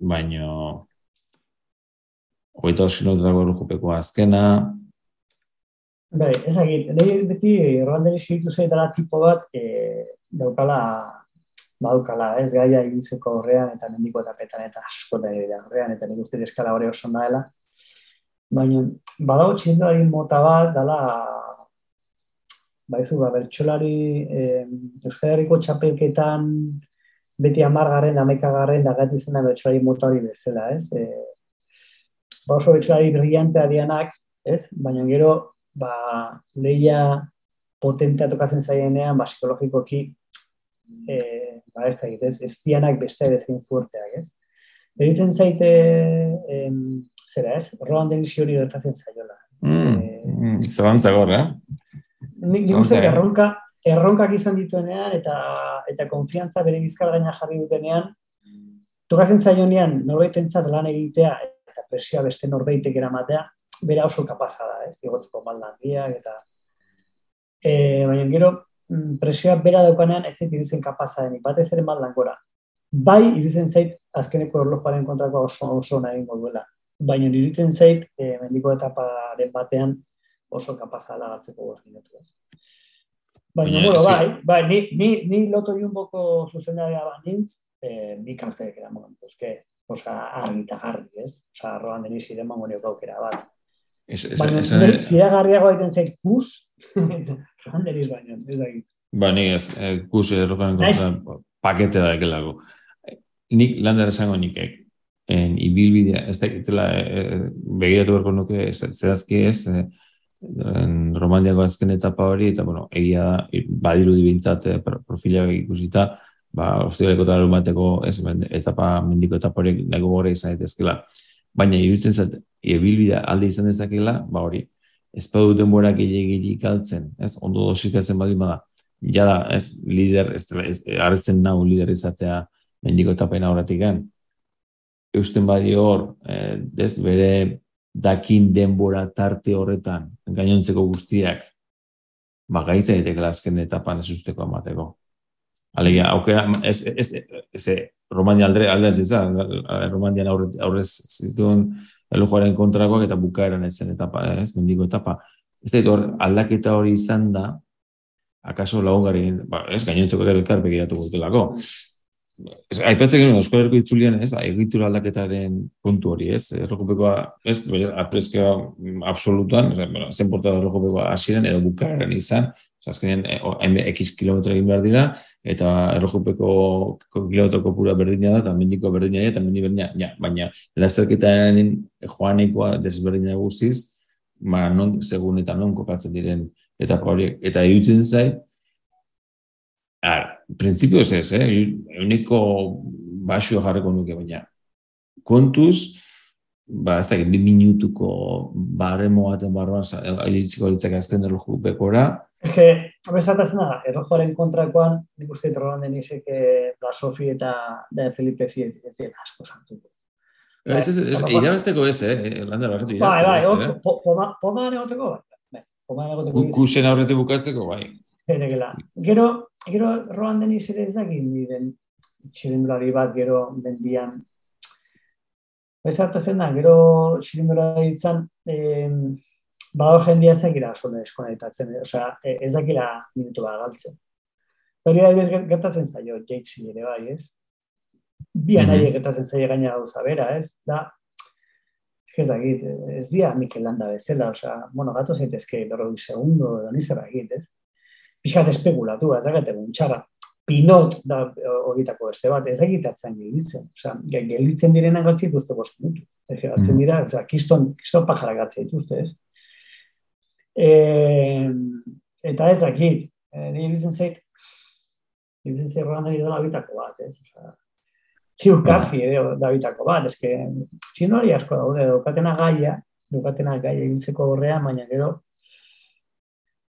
baino hogeita osinotako errujupeko azkena. Bai, ezagit, nahi beti erranderi zitu zaitara tipo bat e, daukala badukala, ez gaia egintzeko horrean eta mendiko eta petan eta asko da horrean eta nik uste eskala hori oso naela. Baina, badago txindoari mota bat, dala baizu, ba, bertxolari eh, Euskal Herriko txapelketan beti amargarren, amekagarren, dagat izena bertxolari motori bezala, ez? E, ba oso bertxolari brillantea dianak, ez? Baina gero, ba, leia potentea tokatzen zaienean, ba, psikologikoki, e, ba, ez da, ez, ez dianak beste edezin fuerteak, ez? Beritzen zaite, em, zera, ez? Roan denizio hori gertatzen zaiola. Mm, e, mm, Zabantza gorra, eh? Nik uste erronka, erronkak izan dituenean eta eta konfiantza bere bizkar gaina jarri dutenean, tokazen zaionean norbaitentzat lan egitea eta presioa beste norbaitek eramatea, bera oso kapaza da, ez, igotzeko maldandiak eta e, baina gero mm, presioa bera daukanean ez zait iruditzen kapaza denik, batez ere maldan gora. Bai, iruditzen zait, azkeneko erlojaren kontrako oso, oso nahi duela. Baina iruditzen zait, e, mendiko etaparen batean, oso kapaza da gatzeko bost minutu ez. Baina, bueno, bai, bai, ni, ni, ni loto jumboko zuzendaria bat nintz, eh, bi karteek era momentu, ezke, osa, argi eta garri, ez? Osa, roan deniz ire mangonio gaukera bat. Es, es, baina, es, es, fiagarriago egiten zait kus, roan deniz baina, ez da Ba, nik ez, eh, kus errokan pakete da ekelago. Nik lander esango nikek, en ibilbidea, ez da, itela, eh, begiratu berko nuke, zehazki ez, eh, Romandiako azken etapa hori, eta, bueno, egia da, badiru dibintzat eh, profila ikusita, ba, ostioleko eta bateko, ez, etapa, mendiko etapa hori nago gore izan daitezkela. Baina, irutzen zat, ebilbida alde izan dezakela, ba hori, ez pa duten borak egirik altzen, ez, ondo dosikatzen badi bada, jada, ez, lider, ez, ez, arretzen nau lider izatea mendiko etapaina horretik eusten badi hor, e, ez, bere dakin denbora tarte horretan, gainontzeko guztiak, ba, gaitza daiteke azken etapan ez usteko amateko. Alegia, aukera, ez, ez, ez, ez Romania aldre, aldean zizan, Romanian aurrez zituen elujoaren kontrakoak eta bukaeran ezen etapa, ez, mendiko etapa. Ez da, aldaketa hori izan da, akaso lagungari, ba, ez, gainontzeko elkar begiratu gutelako. Ez, aipatzen genuen, Euskal Herriko itzulian, ez, egitura aldaketaren kontu hori, ez, errokopekoa, ez, aprezkoa absolutan, ez, bueno, zen portada errokopekoa asiren, edo bukaeran izan, azkenean, e, x kilometro egin behar dira, eta errojupeko kilometro kopura berdina da, eta mendiko berdina da, eta mendi berdina, ja, baina lasterketaren joanekoa desberdina guztiz, ma ba, non, segun eta non kokatzen diren etapa horiek, eta irutzen zait, ar, prinsipio ez eh? euniko basua jarriko nuke, baina kontuz, ba, ez da, bi minutuko barremo baten barruan, ilitziko litzak azken erloju bekora, Ez que, abezatatzen da, errojoaren kontrakoan, nik uste trolan den izek da Sofi eta da Felipe ez dira asko sartu. Ez, ez, ez, irabazteko ez, eh? Landa barretu irabazteko bai, bai, ez, eh? Poma negoteko, bai. Negoteko. Kusen aurrete bukatzeko, bai. Eregela. Gero, gero, roan den izere ez dakit, nire txirindulari bat, gero, bendian. Ez hartatzen da, gero, txirindulari itzan, eh, badago jendia ez dakila oso deskonektatzen, osea, ez dakila minutu bat galtzen. Hori da, gertatzen zaio, jeitzi ere bai, ez? Bi mm -hmm. gertatzen zaio gaina gauza bera, ez? Da, ez dakit, ez dia Mikel Landa bezala, osea, bueno, gato zaitezke berro segundo, edo nizera egit, ez? Pixat espekulatu, ez dakit egun txara. Pinot da horietako beste bat, ez egitatzen gilditzen. Osea, gilditzen direnan gatzi dituzte minutu. Ez mm dira, osea, kiston, kiston pajara gatzi dituzte, ez? E, eta ez dakit, e, nire bizin zait, bizin zait rogan nahi dela bitako bat, ez? Osa, Ziurkazi edo da bitako bat, que txinori asko daude, dukatena gaia, dukatena gaia egintzeko horrean, baina gero,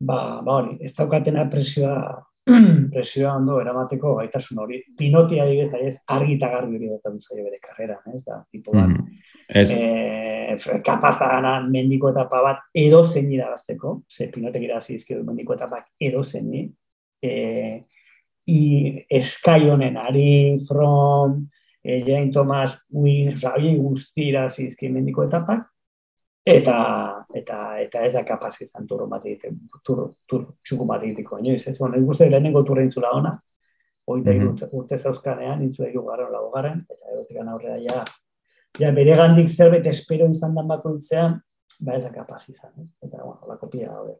ba, ba hori, ez daukatena presioa presioa ondo eramateko gaitasun hori. Pinotia adibidez, ez argi eta garbi hori dut zaio bere karrera, ez da, tipo bat. Mm ez... E, kapaz gana mendiko etapa bat edo zein irabazteko, ze pinotek irabazi izkidu mendiko etapak edo zein e, i eskai honen, ari, from, e, Jane Thomas, Win, oza, guzti irabazi mendiko etapak, eta eta eta ez da kapaz izan turro bat egiten, tur, tur, txuku bat egiteko. Inoiz, ez bueno, ikuste lehenengo turra intzula ona, oita mm -hmm. urte zauzkanean, intzu egu garen lago garen, eta egotik aurrera ja, ja bere gandik zerbait espero izan dan bako intzean, ba ez da kapaz izan, ez? Eta, bueno, la kopia gaude.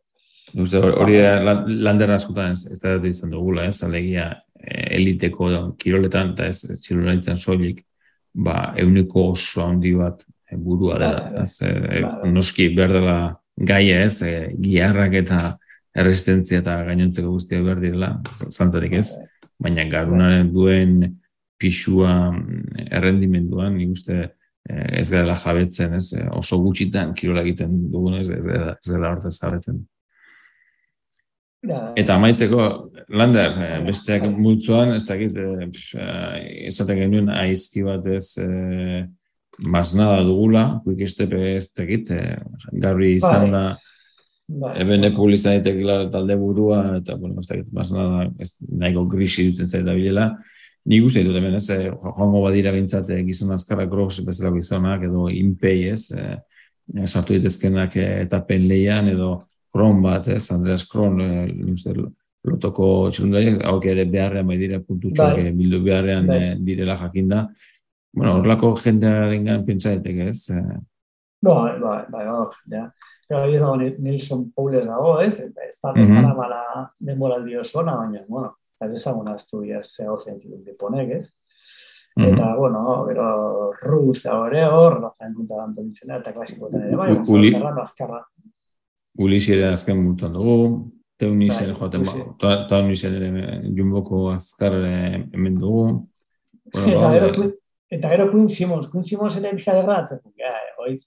Uste, hori lander askotan ez, ez da izan dugula, ez, alegia eh, eliteko kiroletan, eta ez txilolaitzen soilik, ba, euniko oso handi bat burua dela. Ez, e, noski behar dela gaia ez, e, giarrak eta erresistentzia eta gainontzeko guztia behar direla, zantzarik ez, baina garunaren duen pixua mm, errendimenduan, nik uste ez gara jabetzen, ez, oso gutxitan kirola egiten dugun ez, ez gara hortez jabetzen. Eta amaitzeko, Lander, besteak multzuan, ez dakit, esaten genuen aizki bat ez, mas nada dugula, quick step ez tekit, eh, garri izan da, bai. eben bai. talde burua, eta, bueno, ez tekit, mas nada, ez nahiko grisi dutzen zaita bilela. Nik uste dut, hemen ez, eh, joango badira bintzat, eh, gizon azkarra gross, bezala gizonak, edo inpei ez, eh, sartu ditezkenak eh, etapen leian, edo kron bat, ez, Andreas Kron, eh, lotoko txilundari, hau ere beharrean bai dira puntutxoak, bai. bildu beharrean bai. direla jakinda, Bueno, horlako jendearen gan pentsa daiteke, ez? Eh. Bai, bai, bai, bai, ja. Ja, hori dago Nilson Pauler dago, ez? Ez da, ez da, bala denbora dio zona, baina, bueno, ez ezaguna ez du, ez zehor zentzik diponek, ez? Eta, bueno, gero, Rus da hori hor, bazen gunta danto ditzen, eta klasiko ere, bai, Uli... zerra, azkarra. Ulisi azken multan dugu, teunisen bai, joaten ba, teunisen ere jumboko azkar hemen dugu. Bueno, eta, Eta gero Queen Simmons, Queen Simmons ere bizka derratzen, ja, oiz.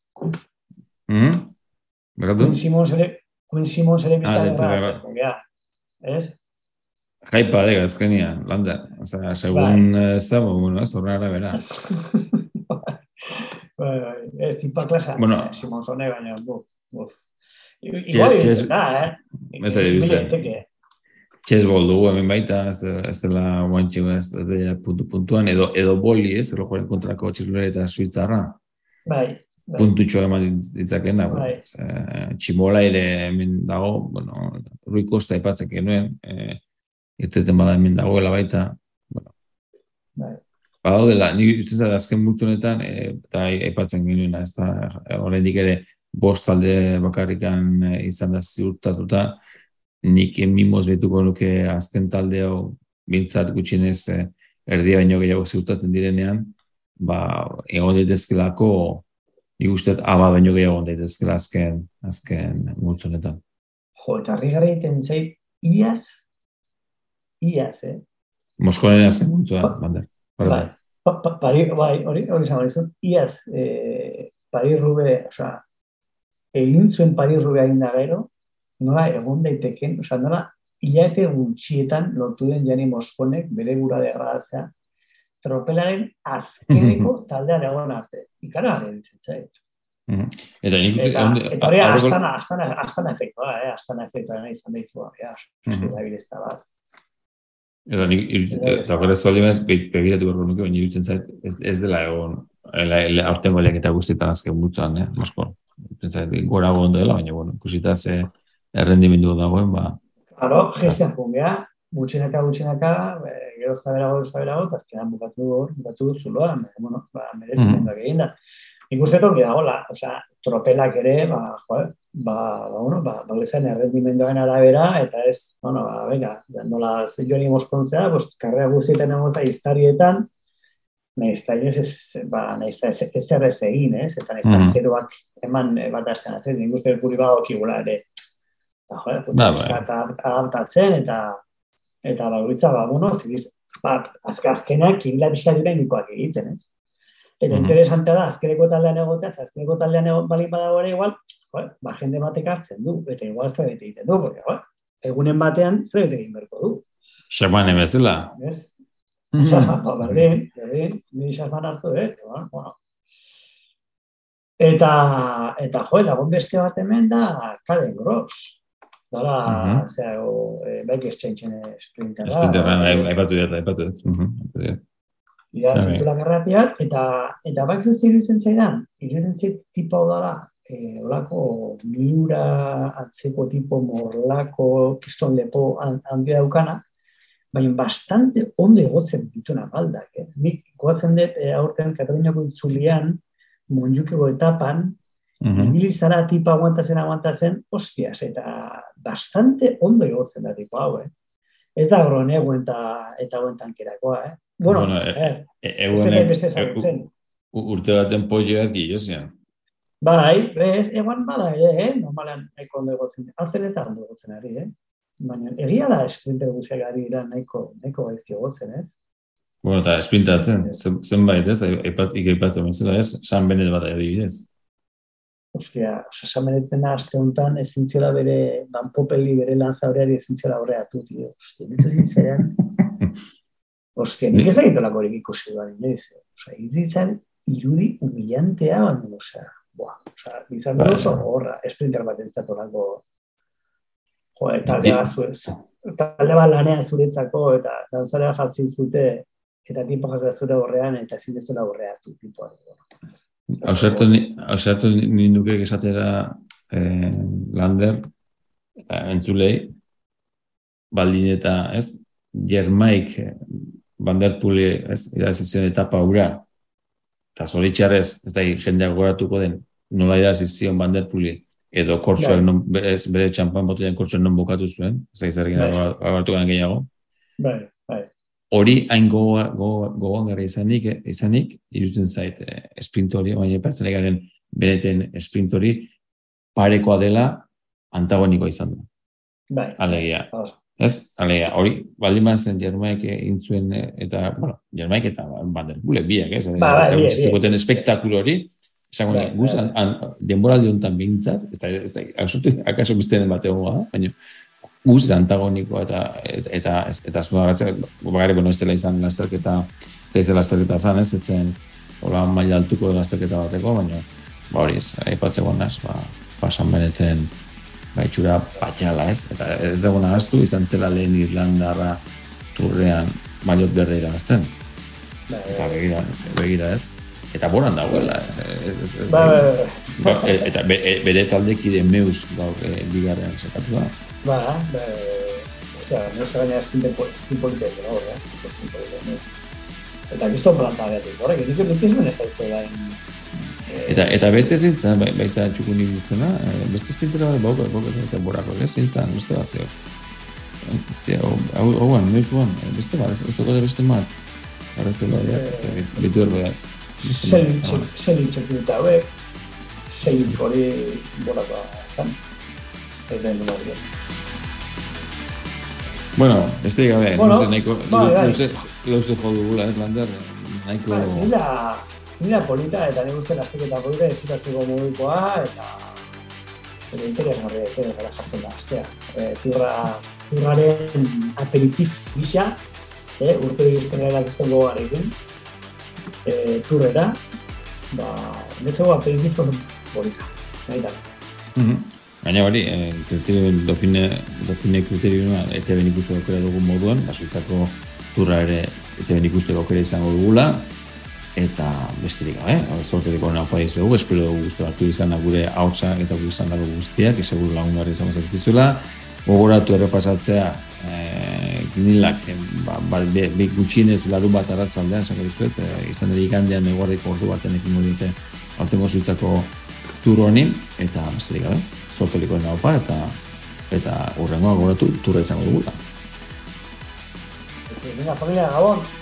Mm -hmm. Queen Simmons ere, Queen Simmons ere bizka derratzen, ja. Ez? Jaipa, diga, ezkenia, landa. O sea, segun bai. ez da, bueno, ez horra bera. ez tipa klasa, Bueno. eh, Simon Zone, baina, bu, bu. Igual ibiltzen da, eh? Ez da Chess ball dugu hemen baita, ez, da- ez dela guantxe, ez da puntu puntuan, edo, edo boli, ez, erlojuaren kontrako txirulera eta suitzarra, Bai, bai. puntutxo eman ditz- ditzakena, bueno, Bai. ez, eh, tximola ere hemen dago, bueno, Rui Costa aipatzek genuen, eh, irteten bada hemen dagoela baita, Bai. Badaudela, ni uste dut azken multu honetan, e, eta aipatzen genuena, ez da, oraindik ere bost talde bakarrikan e, izan da ziurtatuta, nik mimoz betuko nuke azken talde hau bintzat gutxienez e, erdia baino gehiago ziurtatzen direnean, ba, egon daitezkelako, nik uste aba baino gehiago egon daitezkela azken, azken multzo honetan. Jo, eta harri gara egiten zait, iaz, iaz, eh? Moskoren azken multzoa, bander. Pa, pa, pari, bai, hori, hori zango dizut, iaz, eh, pari rube, osea, egin zuen pari rube hain da gero, nola egon daiteken, osea, nola hilabete gutxietan lortu den jani Moskonek bere gura degradatzea, tropelaren azkeneko taldean egon arte. Ikara garen zitzait. Mhm. Eta nik uste, Eta, hori astana, astana, astana efektua, eh? astana efektua nahi izan daizua, ja, Mhm. erabilezta bat. Eta nik, eta gara ez baldin ez, begiratu beharko nuke, baina iruditzen zait, ez, ez dela egon, ele, ele, aurtengo eta guztietan azken multuan, eh, Mosko. Iruditzen zait, gora dela, baina, bueno, ikusita ze errendimendu dagoen, ba, Claro, gestian jungea, gutxinaka, gutxinaka, e, gero ez da berago, ez da berago, eta azkenan bukatu hor, bukatu zuloa, me, bueno, ba, merezimenduak egin da. Nik uste dut, dagoela, osea, tropelak ere, ba, jo, ba, ba, bueno, ba, ba, bezan errendimenduaren arabera, eta ez, bueno, ba, venga, nola joan imoskontzea, pues, karrera guztietan egon za, iztarietan, nahiz eta ez, ez, ba, nahiz ez, ez egin, ez? Eta nahiz Mhm. zeroak eman e, bat azten atzen, nik uste guri badokigula ere, ba, joder, pues, Ba, bat adaptatzen, eta eta bakoitza, ba, bueno, zigiz, ba, azk, azkenak kibila pixka inikoak egiten, ez? Eta Mhm. interesantea da, azkeneko taldean egotea, azkeneko taldean egon balin badago ere igual, joder, ba, jende batek hartzen du, eta igual ez bete egiten du, porque, joder, egunen batean zer egin berko du, xamane bezala. ez? Xasman, ba, berdin, berdin, ni xasman hartu, eh? Bueno, bueno. Eta, eta jo, lagun beste bat hemen da, Karen Gross. Dala, Mhm. zera, o, e, baik estxaintzen sprinterra. Esprinterra, aipatu dut, aipatu dut. Aipatu dut. Ja, Bai. zirkulak erratiak, eta, eta bak zuz iruditzen zaidan, iruditzen zait tipo hau dara, e, olako miura atzeko tipo morlako, kiston lepo han- handi daukana, baina bastante ondo egotzen dituna baldak. Eh? Nik goatzen dut e, aurten Kataluniako itzulian, monjukeko etapan, Ibili zara tipa aguantatzen aguantatzen, hostias, eta bastante ondo egotzen da tipo hau, eh? Ez da gron eguen eta, eta eguen tankerakoa, eh? Bueno, Bueno, eh, E- da Egunek, beste e- u- urte baten polloak gillozian. Bai, ez, eguan bada ere, eh? Normalan nahiko ondo egotzen. Hartzen eta ondo egotzen ari, eh? Baina egia da esprinter guztiak ari dira nahiko, nahiko gaizki egotzen, ez? Bueno, eta esprintatzen, zen- zenbait, ez, aipat, ikaipatzen bezala, ez, San Benet bat adibidez. Ostia, osa, samenetena aste honetan ezin zela bere, banpopeli bere lanzaureari ezin zela horreatu, tio. Ostia, nik ezin zelan. Ostia, nik ez egitolako horiek ikusi duan, inoiz. eh? Osa, izitzen irudi humillantea, baina, osea, buah, osea, izan dut oso gorra, esprinter bat entzatolako, jo, talde bat zure, talde bat lanean zuretzako, eta lanzarea jartzi zute, eta tipo jazda zure horrean, eta ezin dezula horreatu, tipoa. Ausartu, ni- ausartu ninduke esatera eh, Lander, eh, entzulei, baldin eta, ez, Jermaik eh, Vanderpool, ez, irazizion etapa ura, eta zoritxarrez, ez da, jendeak goratuko den, nola irazizion Vanderpooli, edo kortxoak Bai. non, bere, bere txampan botilen kortxoak non bukatu zuen, ez da, izarrekin Bai. gehiago, Bai, bai. Hori hain gogoan gogo, gogoan gara izanik, eh, izanik irutzen zait eh, sprint hori, baina epatzen garen beneten sprint hori parekoa dela antagonikoa izan du. Bai. Alegia. Ez? Alegia, hori baldin bazen Jermaik egin zuen eh, eta, bueno, Jermaik eta Van der Poel biak, ez? Ba, biek, biek. Zegoten espektakulo hori, esango bai, guz, bai. an, an, denboraldi honetan behintzat, ez da, ez da, akaso, den bat egongo da, baina guz antagonikoa eta eta eta eta azpimarratzen bagare bueno ez dela izan lasterketa ez izan lasterketa zan ez etzen hola maila altuko lasterketa bateko baina ba hori ez, aipatzeko naz, ba, pasan beneten gaitxura patxala ez, eta ez dugu nahaztu, izan zela lehen Irlandarra turrean maiot berde irabazten. Bai, Eta begira, begira ez. Eta boran dagoela. ez- ez- ez- Ba, ba, ba. Ba, e- eta be, e- bere taldekide meus gaur e, bigarren sekatu da. Ba, ba, ostia, no se gaina espin espin politek, no, horre, politek, no. Eta gizton planta behatik, horrek, nik nik ez hau da. Eta, eta beste zintzen, bai- baita izena, e, beste espintera bai, bau, bau, eta borako, ez zintzen, beste bat zeo. Zia, hau, hau, hau, meus guan, e, beste bat, ez ez dago beste bat. Eh, bitu erbo da. Zen zen itxekin eta hauek, zein hori borako zan. Ez den dut hori. Bueno, beste gabe, Bueno, luze, nahiko, bai, bai. luze, luze jo dugula, ez, Lander, nahiko... Ba, nila, nila polita eta nik uste lastiketa polita ezkutatzeko modukoa eta eta interesgarria interesgarria jartzen da astea. E, turra, turraren aperitif gisa, e, urte egiztenera gizten gogarekin, e, turrera, ba, netzego aperitif oso polita. Nahi da. Mhm. Baina hori, eh, kriterio, dopine, dopine kriterioa ete ben ikuste aukera dugun moduan, basuitzako turra ere ete ben ikuste aukera izango dugula, eta besterik gabe, eh? sorterik hona opa dizugu, espero dugu guztu hartu izan da gure hautsak eta gure izan dago guztiak, seguru lagungarri izango zaizkizula, gogoratu errepasatzea eh, ginilak, eh, ba, ba, be, be, gutxienez larun bat arratzaldean, esango dizuet, eh, izan ere igandean eguardiko ordu baten ekin diote aurtengo zuitzako tur honi, eta besterik gabe, sorteliko opa, eta eta horrengoa goratu turra izango dugula. Venga, familia, Gabon!